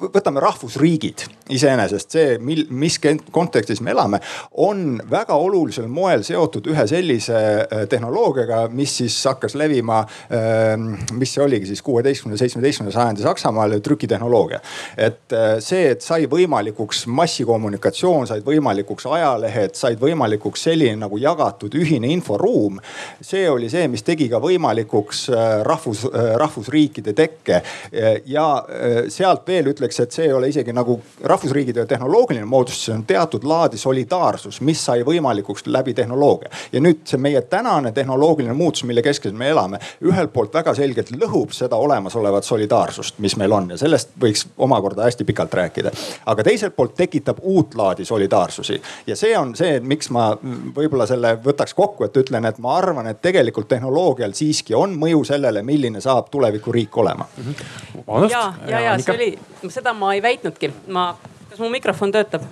Speaker 5: võtame rahvusriigid iseenesest see, mil, mis kontekstis me elame, on väga olulisel moel seotud ühe sellise sellise äh, tehnoloogiaga, mis siis hakkas levima, ähm, mis see oligi siis kuueteistkümnenda, seitsmeteistkümnenda sajandi Saksamaal, trükitehnoloogia. et äh, see, et sai võimalikuks massikommunikatsioon, said võimalikuks ajalehed, said võimalikuks selline nagu jagatud ühine inforuum. see oli see, mis tegi ka võimalikuks rahvus, rahvusriikide tekke ja sealt veel ütleks, et see ei ole isegi nagu rahvusriigide tehnoloogiline moodustus, see on teatud laadi solidaarsus, mis sai võimalikuks läbi tehnoloogia. ja nüüd see meie tänane tehnoloogiline muutus, mille keskel me elame, ühelt poolt väga selgelt lõhub seda olemasolevat solidaarsust, mis meil on ja sellest võiks omakorda hästi pikalt rääkida. aga teiselt poolt tekitab uut laadi solidaarsusi ja see on see, miks ma võib-olla selle võtaks kokku, et ütlen, et ma arvan, et tegelikult tehnoloogial siiski on mõju sellele, milline saab tulevikuriik olema mm.
Speaker 4: -hmm. ja, ja, ja see oli, seda ma ei väitnudki, ma, kas mu mikrofon töötab?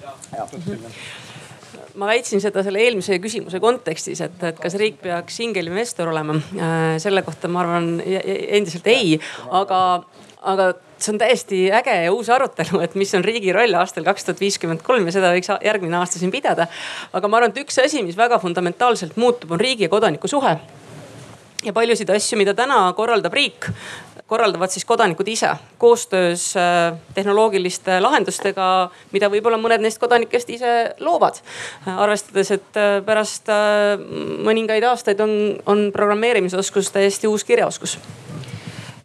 Speaker 4: Ma väitsin seda selle eelmise küsimuse kontekstis, et, et kas riik peaks ingelinvestor olema. Äh, selle kohta ma arvan endiselt ei, aga, aga see on täiesti äge ja uus arutelu, et mis on riigi roll aastal kaks tuhat viiskümmend kolm ja seda võiks järgmine aasta siin pidada. aga ma arvan, et üks asi, mis väga fundamentaalselt muutub, on riigi ja kodaniku suhe ja paljusid asju, mida täna korraldab riik, korraldavad siis kodanikud ise koostöös äh, tehnoloogiliste lahendustega, mida võib-olla mõned neist kodanikest ise loovad. arvestades, et äh, pärast äh, mõningaid aastaid on, on programmeerimisoskus täiesti uus kirjaoskus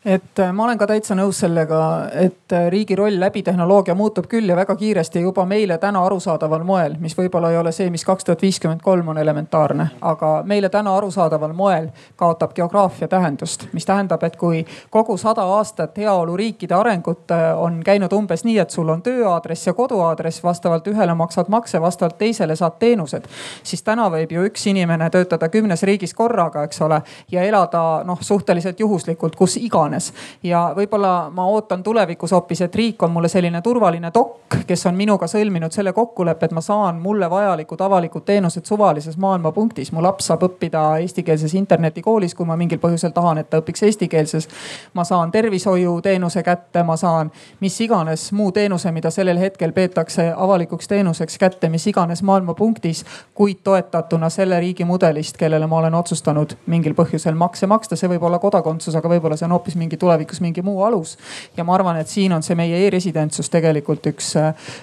Speaker 1: et äh, ma olen ka täitsa nõus sellega, et äh, riigi roll läbi tehnoloogia muutub küll ja väga kiiresti juba meile täna arusaadaval moel, mis võib-olla ei ole see, mis kaks tuhat viiskümmend kolm on elementaarne, aga meile täna arusaadaval moel kaotab geograafia tähendust, mis tähendab, et kui kogu sada aastat heaoluriikide arengut äh, on käinud umbes nii, et sul on tööaadress ja koduaadress, vastavalt ühele maksad makse, vastavalt teisele saad teenused, siis täna võib ju üks inimene töötada kümnes riigis korraga, eks ole, ja elada noh, suhteliselt juhuslikult, kus iganes iganes. ja võib-olla ma ootan tulevikus hoopis, et riik on mulle selline turvaline dokk, kes on minuga sõlminud selle kokkuleppe, et ma saan mulle vajalikud avalikud teenused suvalises maailmapunktis. mu laps saab õppida eestikeelses internetikoolis, kui ma mingil põhjusel tahan, et ta õpiks eestikeelses. ma saan tervishoiuteenuse kätte, ma saan mis iganes muu teenuse, mida sellel hetkel peetakse avalikuks teenuseks kätte, mis iganes maailmapunktis, kuid toetatuna selle riigi mudelist, kellele ma olen otsustanud mingil põhjusel makse maksta. see võib olla kodakondsus, aga võib-olla see on hoopis mingi tulevikus mingi muu alus. ja ma arvan, et siin on see meie e-residentsus tegelikult üks,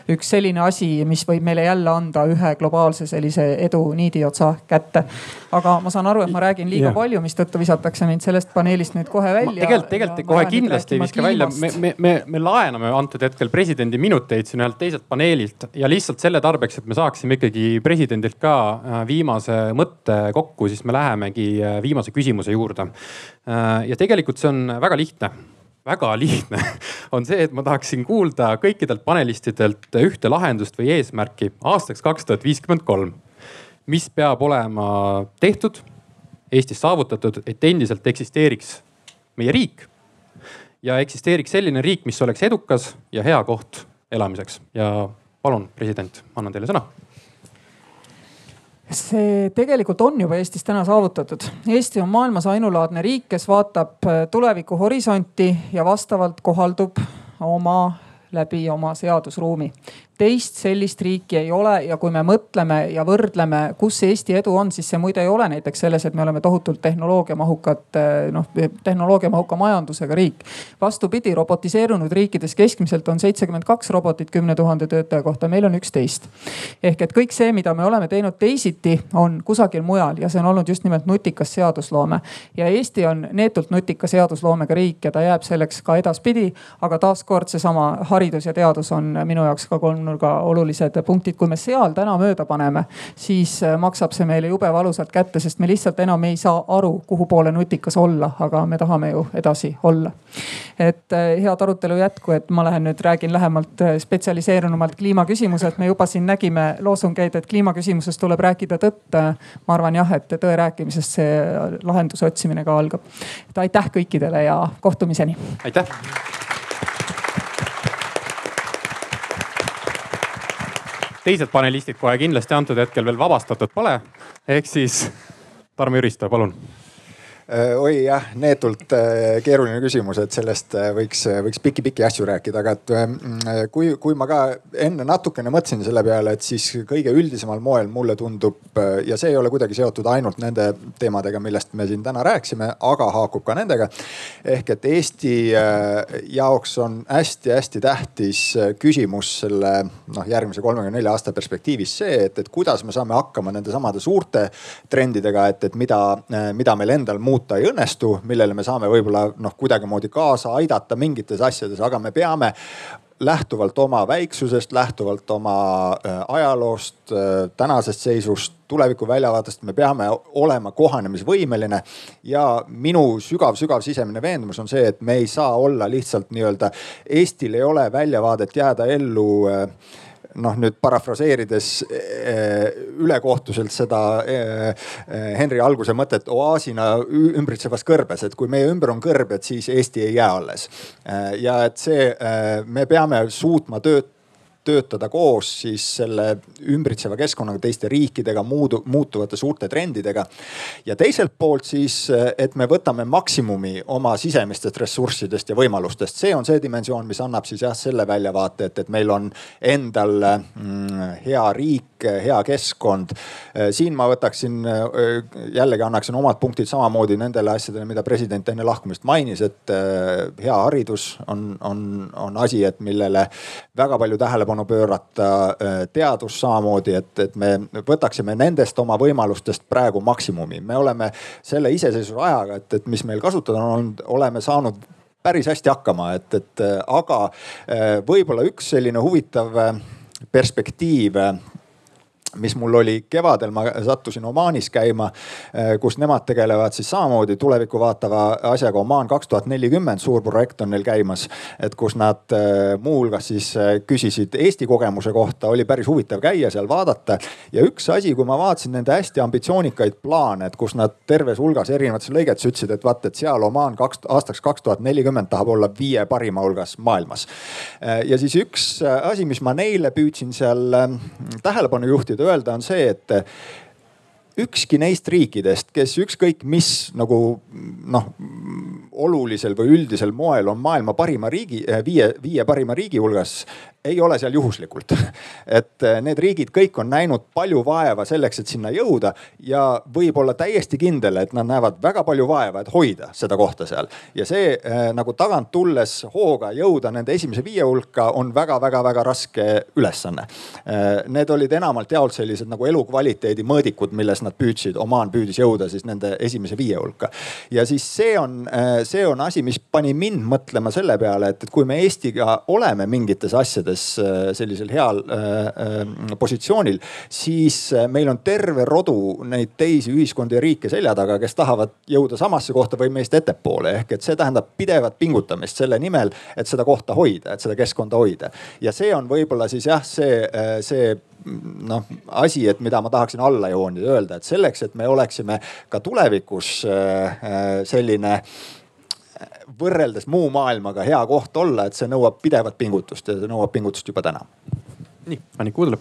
Speaker 1: üks selline asi, mis võib meile jälle anda ühe globaalse sellise edu niidiotsa kätte. aga ma saan aru, et ma räägin liiga ja. palju, mistõttu visatakse mind sellest paneelist nüüd kohe välja.
Speaker 2: tegelikult, tegelikult kohe kindlasti ei viska välja. me, me, me, me laename antud hetkel presidendi minuteid siin ühelt teiselt paneelilt ja lihtsalt selle tarbeks, et me saaksime ikkagi presidendilt ka äh, viimase mõtte kokku, siis me lähemegi äh, viimase küsimuse juurde. Äh, ja tegelikult see on väga lihtne väga lihtne on see, et ma tahaksin kuulda kõikidelt panelistidelt ühte lahendust või eesmärki aastaks kaks tuhat viiskümmend kolm. mis peab olema tehtud, Eestis saavutatud, et endiselt eksisteeriks meie riik. ja eksisteeriks selline riik, mis oleks edukas ja hea koht elamiseks ja palun, president, annan teile sõna
Speaker 1: see tegelikult on juba Eestis täna saavutatud. Eesti on maailmas ainulaadne riik, kes vaatab äh, tuleviku horisonti ja vastavalt kohaldub oma läbi oma seadusruumi teist sellist riiki ei ole ja kui me mõtleme ja võrdleme, kus Eesti edu on, siis see muide ei ole näiteks selles, et me oleme tohutult tehnoloogiamahukad noh, tehnoloogiamahuka majandusega riik. vastupidi, robotiseerunud riikides keskmiselt on seitsekümmend kaks robotit kümne tuhande töötaja kohta, meil on üksteist. ehk et kõik see, mida me oleme teinud teisiti, on kusagil mujal ja see on olnud just nimelt nutikas seadusloome. ja Eesti on neetult nutika seadusloomega riik ja ta jääb selleks ka edaspidi. aga taaskord seesama haridus ja teadus on minu jaoks ka kolm kolmnurga olulised punktid. kui me seal täna mööda paneme, siis äh, maksab see meile jube valusalt kätte, sest me lihtsalt enam ei saa aru, kuhu poole nutikas olla, aga me tahame ju edasi olla. et äh, head arutelu jätku, et ma lähen nüüd räägin lähemalt äh, spetsialiseerunumalt kliimaküsimused. me juba siin nägime loosungeid, et kliimaküsimuses tuleb rääkida tõtt. ma arvan jah, et tõe rääkimisest see lahenduse otsimine ka algab. et aitäh kõikidele ja kohtumiseni.
Speaker 2: aitäh. Teised panelistid kohe kindlasti antud hetkel veel vabastatud pole. ehk siis Tarmo Jüristo, palun
Speaker 5: oi jah, neetult keeruline küsimus, et sellest võiks, võiks pikki-pikki asju rääkida, aga et kui, kui ma ka enne natukene mõtlesin selle peale, et siis kõige üldisemal moel mulle tundub ja see ei ole kuidagi seotud ainult nende teemadega, millest me siin täna rääkisime, aga haakub ka nendega. ehk et Eesti jaoks on hästi-hästi tähtis küsimus selle noh järgmise kolmekümne nelja aasta perspektiivis see, et, et kuidas me saame hakkama nende samade suurte trendidega, et, et mida, mida meil endal muuta ei õnnestu, millele me saame võib-olla noh, kuidagimoodi kaasa aidata mingites asjades, aga me peame lähtuvalt oma väiksusest, lähtuvalt oma äh, ajaloost, äh, tänasest seisust, tuleviku väljavaatest, me peame olema kohanemisvõimeline. ja minu sügav-sügav sisemine veendumus on see, et me ei saa olla lihtsalt nii-öelda, Eestil ei ole väljavaadet jääda ellu äh, noh, nüüd parafraseerides eh, ülekohtuselt seda eh, eh, Henry alguse mõtet oaasina ümbritsevas kõrbes, et kui meie ümber on kõrb, et siis Eesti ei jää alles. ja et see, me peame suutma tööd töötada koos siis selle ümbritseva keskkonnaga, teiste riikidega, muudu, muutuvate suurte trendidega. ja teiselt poolt siis, et me võtame maksimumi oma sisemistest ressurssidest ja võimalustest, see on see dimensioon, mis annab siis jah selle väljavaate, et, et meil on endal mm, hea riik, hea keskkond. siin ma võtaksin jällegi annaksin omad punktid samamoodi nendele asjadele, mida president enne lahkumist mainis, et hea haridus on, on, on asi, et millele väga palju tähelepanu pöörata, teadus samamoodi, et, et me võtaksime nendest oma võimalustest praegu maksimumi. me oleme selle iseseisvuse ajaga, et, et mis meil kasutada on olnud, oleme saanud päris hästi hakkama, et, et aga võib-olla üks selline huvitav perspektiiv mis mul oli kevadel, ma sattusin Omaanis käima, eh, kus nemad tegelevad siis samamoodi tulevikku vaatava asjaga. Omaan kaks tuhat nelikümmend, suur projekt on neil käimas, et kus nad eh, muuhulgas siis eh, küsisid Eesti kogemuse kohta, oli päris huvitav käia seal vaadata. ja üks asi, kui ma vaatasin nende hästi ambitsioonikaid plaane, et kus nad terves hulgas erinevates lõigetes ütlesid, et vaata, et seal Omaan kaks aastaks kaks tuhat nelikümmend tahab olla viie parima hulgas maailmas. ja siis üks asi, mis ma neile püüdsin seal tähelepanu juhtida tahavad öelda, on see, et ükski neist riikidest, kes ükskõik mis nagu noh, olulisel või üldisel moel on maailma parima riigi, viie, viie parima riigi hulgas, ei ole seal juhuslikult. et eh, need riigid kõik on näinud palju vaeva selleks, et sinna jõuda ja võib olla täiesti kindel, et nad näevad väga palju vaeva, et hoida seda kohta seal. ja see äh, nagu tagant tulles hooga jõuda nende esimese viie hulka on väga-väga-väga raske ülesanne äh,. Need olid enamalt jaolt sellised nagu elukvaliteedi mõõdikud, milles nad püüdsid, Omaan püüdis jõuda siis nende esimese viie hulka. ja siis see on see on asi, mis pani mind mõtlema selle peale, et, et kui me Eestiga oleme mingites asjades asjades äh, sellisel heal äh, äh, positsioonil, siis meil on terve rodu neid teisi ühiskondi ja riike selja taga, kes tahavad jõuda samasse kohta või meist ettepoole. ehk et see tähendab pidevat pingutamist selle nimel, et seda kohta hoida, et seda keskkonda hoida. ja see on võib-olla siis jah, see, see noh asi, et mida ma tahaksin alla joonida, öelda, et selleks, et me oleksime ka tulevikus selline võrreldes muu maailmaga hea koht olla, et see nõuab pidevat pingutust ja see nõuab pingutust juba täna.
Speaker 2: nii, Annika Udla.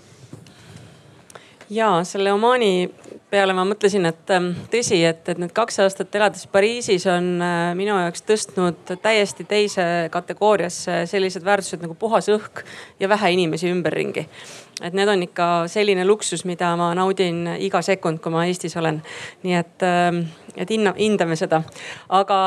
Speaker 4: ja selle Omaani peale ma mõtlesin, et ähm, tõsi, et, et need kaks aastat elades Pariisis on äh, minu jaoks tõstnud täiesti teise kategooriasse sellised väärtused nagu puhas õhk ja vähe inimesi ümberringi et need on ikka selline luksus, mida ma naudin iga sekund, kui ma Eestis olen. nii et, ähm, et hinna, hindame seda. aga,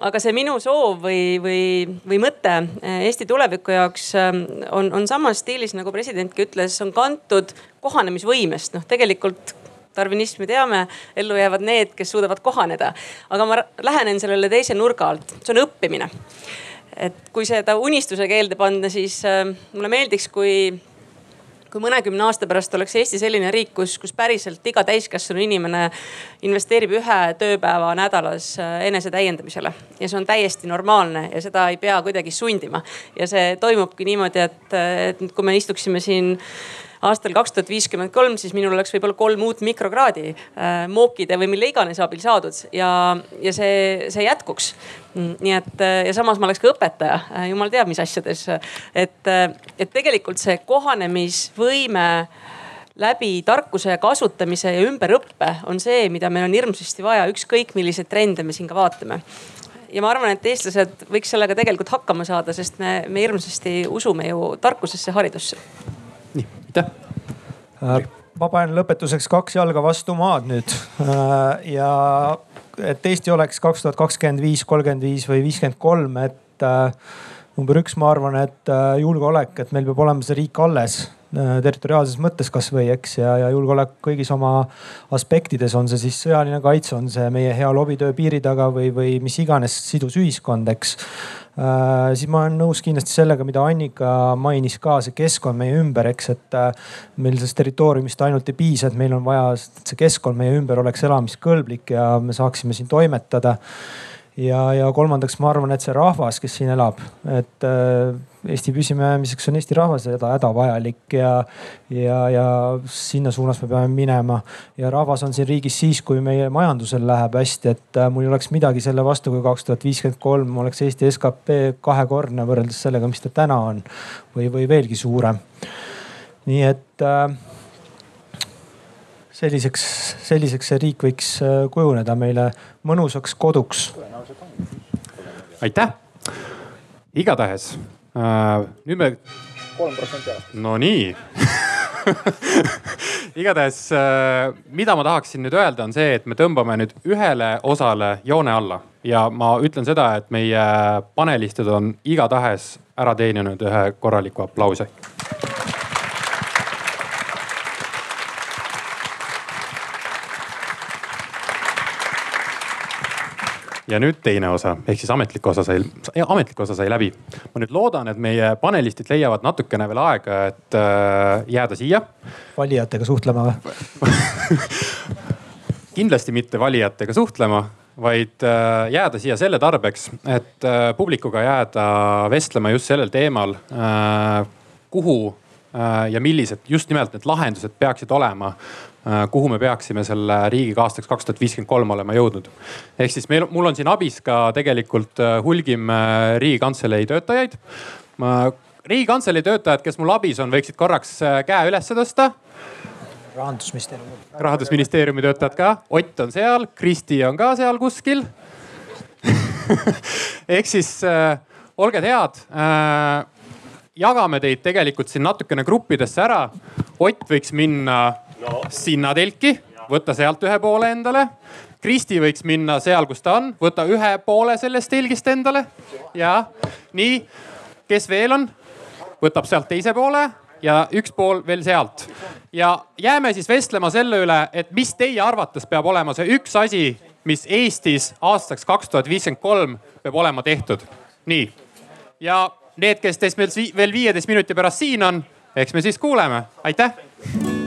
Speaker 4: aga see minu soov või, või, või mõte äh, Eesti tuleviku jaoks ähm, on, on samas stiilis nagu presidentki ütles, on kantud kohanemisvõimest. noh, tegelikult tarvinismi teame, ellu jäävad need, kes suudavad kohaneda. aga ma lähenen sellele teise nurga alt, see on õppimine. et kui seda unistuse keelde panna, siis äh, mulle meeldiks, kui kui mõnekümne aasta pärast oleks Eesti selline riik, kus, kus päriselt iga täiskasvanu inimene investeerib ühe tööpäeva nädalas äh, enese täiendamisele. ja see on täiesti normaalne ja seda ei pea kuidagi sundima. ja see toimubki niimoodi, et, et kui me istuksime siin aastal kaks tuhat viiskümmend kolm, siis minul oleks võib-olla kolm uut mikrokraadi äh, mookide või mille iganes abil saadud ja, ja see, see jätkuks. Nii et äh, ja samas ma oleks ka õpetaja äh,, jumal teab, mis asjades. et, et tegelikult see kohanemisvõime läbi tarkuse kasutamise ja ümberõppe on see, mida meil on hirmsasti vaja, ükskõik milliseid trende me siin ka vaatame ja ma arvan, et eestlased võiks sellega tegelikult hakkama saada, sest me, me hirmsasti usume ju tarkusesse, haridusse.
Speaker 2: nii, aitäh!
Speaker 3: Äh, ma panen lõpetuseks kaks jalga vastu maad nüüd. Äh, ja et Eesti oleks kaks tuhat kakskümmend viis, kolmkümmend viis või viiskümmend kolm, et äh, number üks, ma arvan, et julgeolek, et meil peab olema see riik alles territoriaalses mõttes kasvõi eks ja, ja julgeolek kõigis oma aspektides, on see siis sõjaline kaitse, on see meie hea lobitöö piiri taga või, või mis iganes sidus ühiskond, eks äh,. siis ma olen nõus kindlasti sellega, mida Annika mainis ka, see keskkond meie ümber, eks, et äh, meil sellest territooriumist ainult ei piisa, et meil on vaja, et see keskkond meie ümber oleks elamiskõlblik ja me saaksime siin toimetada ja, ja kolmandaks ma arvan, et see rahvas, kes siin elab, et äh, Eesti püsimajäämiseks on Eesti rahvas hädavajalik ja, ja, ja sinna suunas me peame minema. ja rahvas on siin riigis siis, kui meie majandusel läheb hästi, et äh, mul ei oleks midagi selle vastu, kui kaks tuhat viiskümmend kolm oleks Eesti skp kahekordne võrreldes sellega, mis ta täna on või, või veelgi suurem. nii et äh, selliseks, selliseks see riik võiks äh, kujuneda meile mõnusaks koduks.
Speaker 2: aitäh, igatahes nüüd me. kolm protsenti aastas. no nii igatahes, äh, mida ma tahaksin nüüd öelda, on see, et me tõmbame nüüd ühele osale joone alla ja ma ütlen seda, et meie panelistid on igatahes ära teeninud ühe korraliku aplausi ja nüüd teine osa ehk siis ametlik osa sai, ametlik osa sai läbi. ma nüüd loodan, et meie panelistid leiavad natukene veel aega, et äh, jääda siia.
Speaker 3: valijatega suhtlema või
Speaker 2: kindlasti mitte valijatega suhtlema, vaid äh, jääda siia selle tarbeks, et äh, publikuga jääda vestlema just sellel teemal äh,, kuhu äh, ja millised just nimelt need lahendused peaksid olema kuhu me peaksime selle riigiga aastaks kaks tuhat viiskümmend kolm olema jõudnud. ehk siis meil, mul on siin abis ka tegelikult äh, hulgim äh, riigikantselei töötajaid. riigikantselei töötajad, kes mul abis on, võiksid korraks käe üles tõsta
Speaker 3: rahandusministeeriumi.
Speaker 2: rahandusministeeriumi töötajad ka, Ott on seal, Kristi on ka seal kuskil ehk siis äh, olge head äh,. jagame teid tegelikult siin natukene gruppidesse ära. Ott võiks minna no. sinna telki, võtta sealt ühe poole endale. Kristi võiks minna seal, kus ta on, võtta ühe poole sellest telgist endale. ja nii, kes veel on, võtab sealt teise poole ja üks pool veel sealt. ja jääme siis vestlema selle üle, et mis teie arvates peab olema see üks asi, mis Eestis aastaks kaks tuhat viiskümmend kolm peab olema tehtud. nii ja need, kes teist veel viieteist minuti pärast siin on, eks me siis kuuleme, aitäh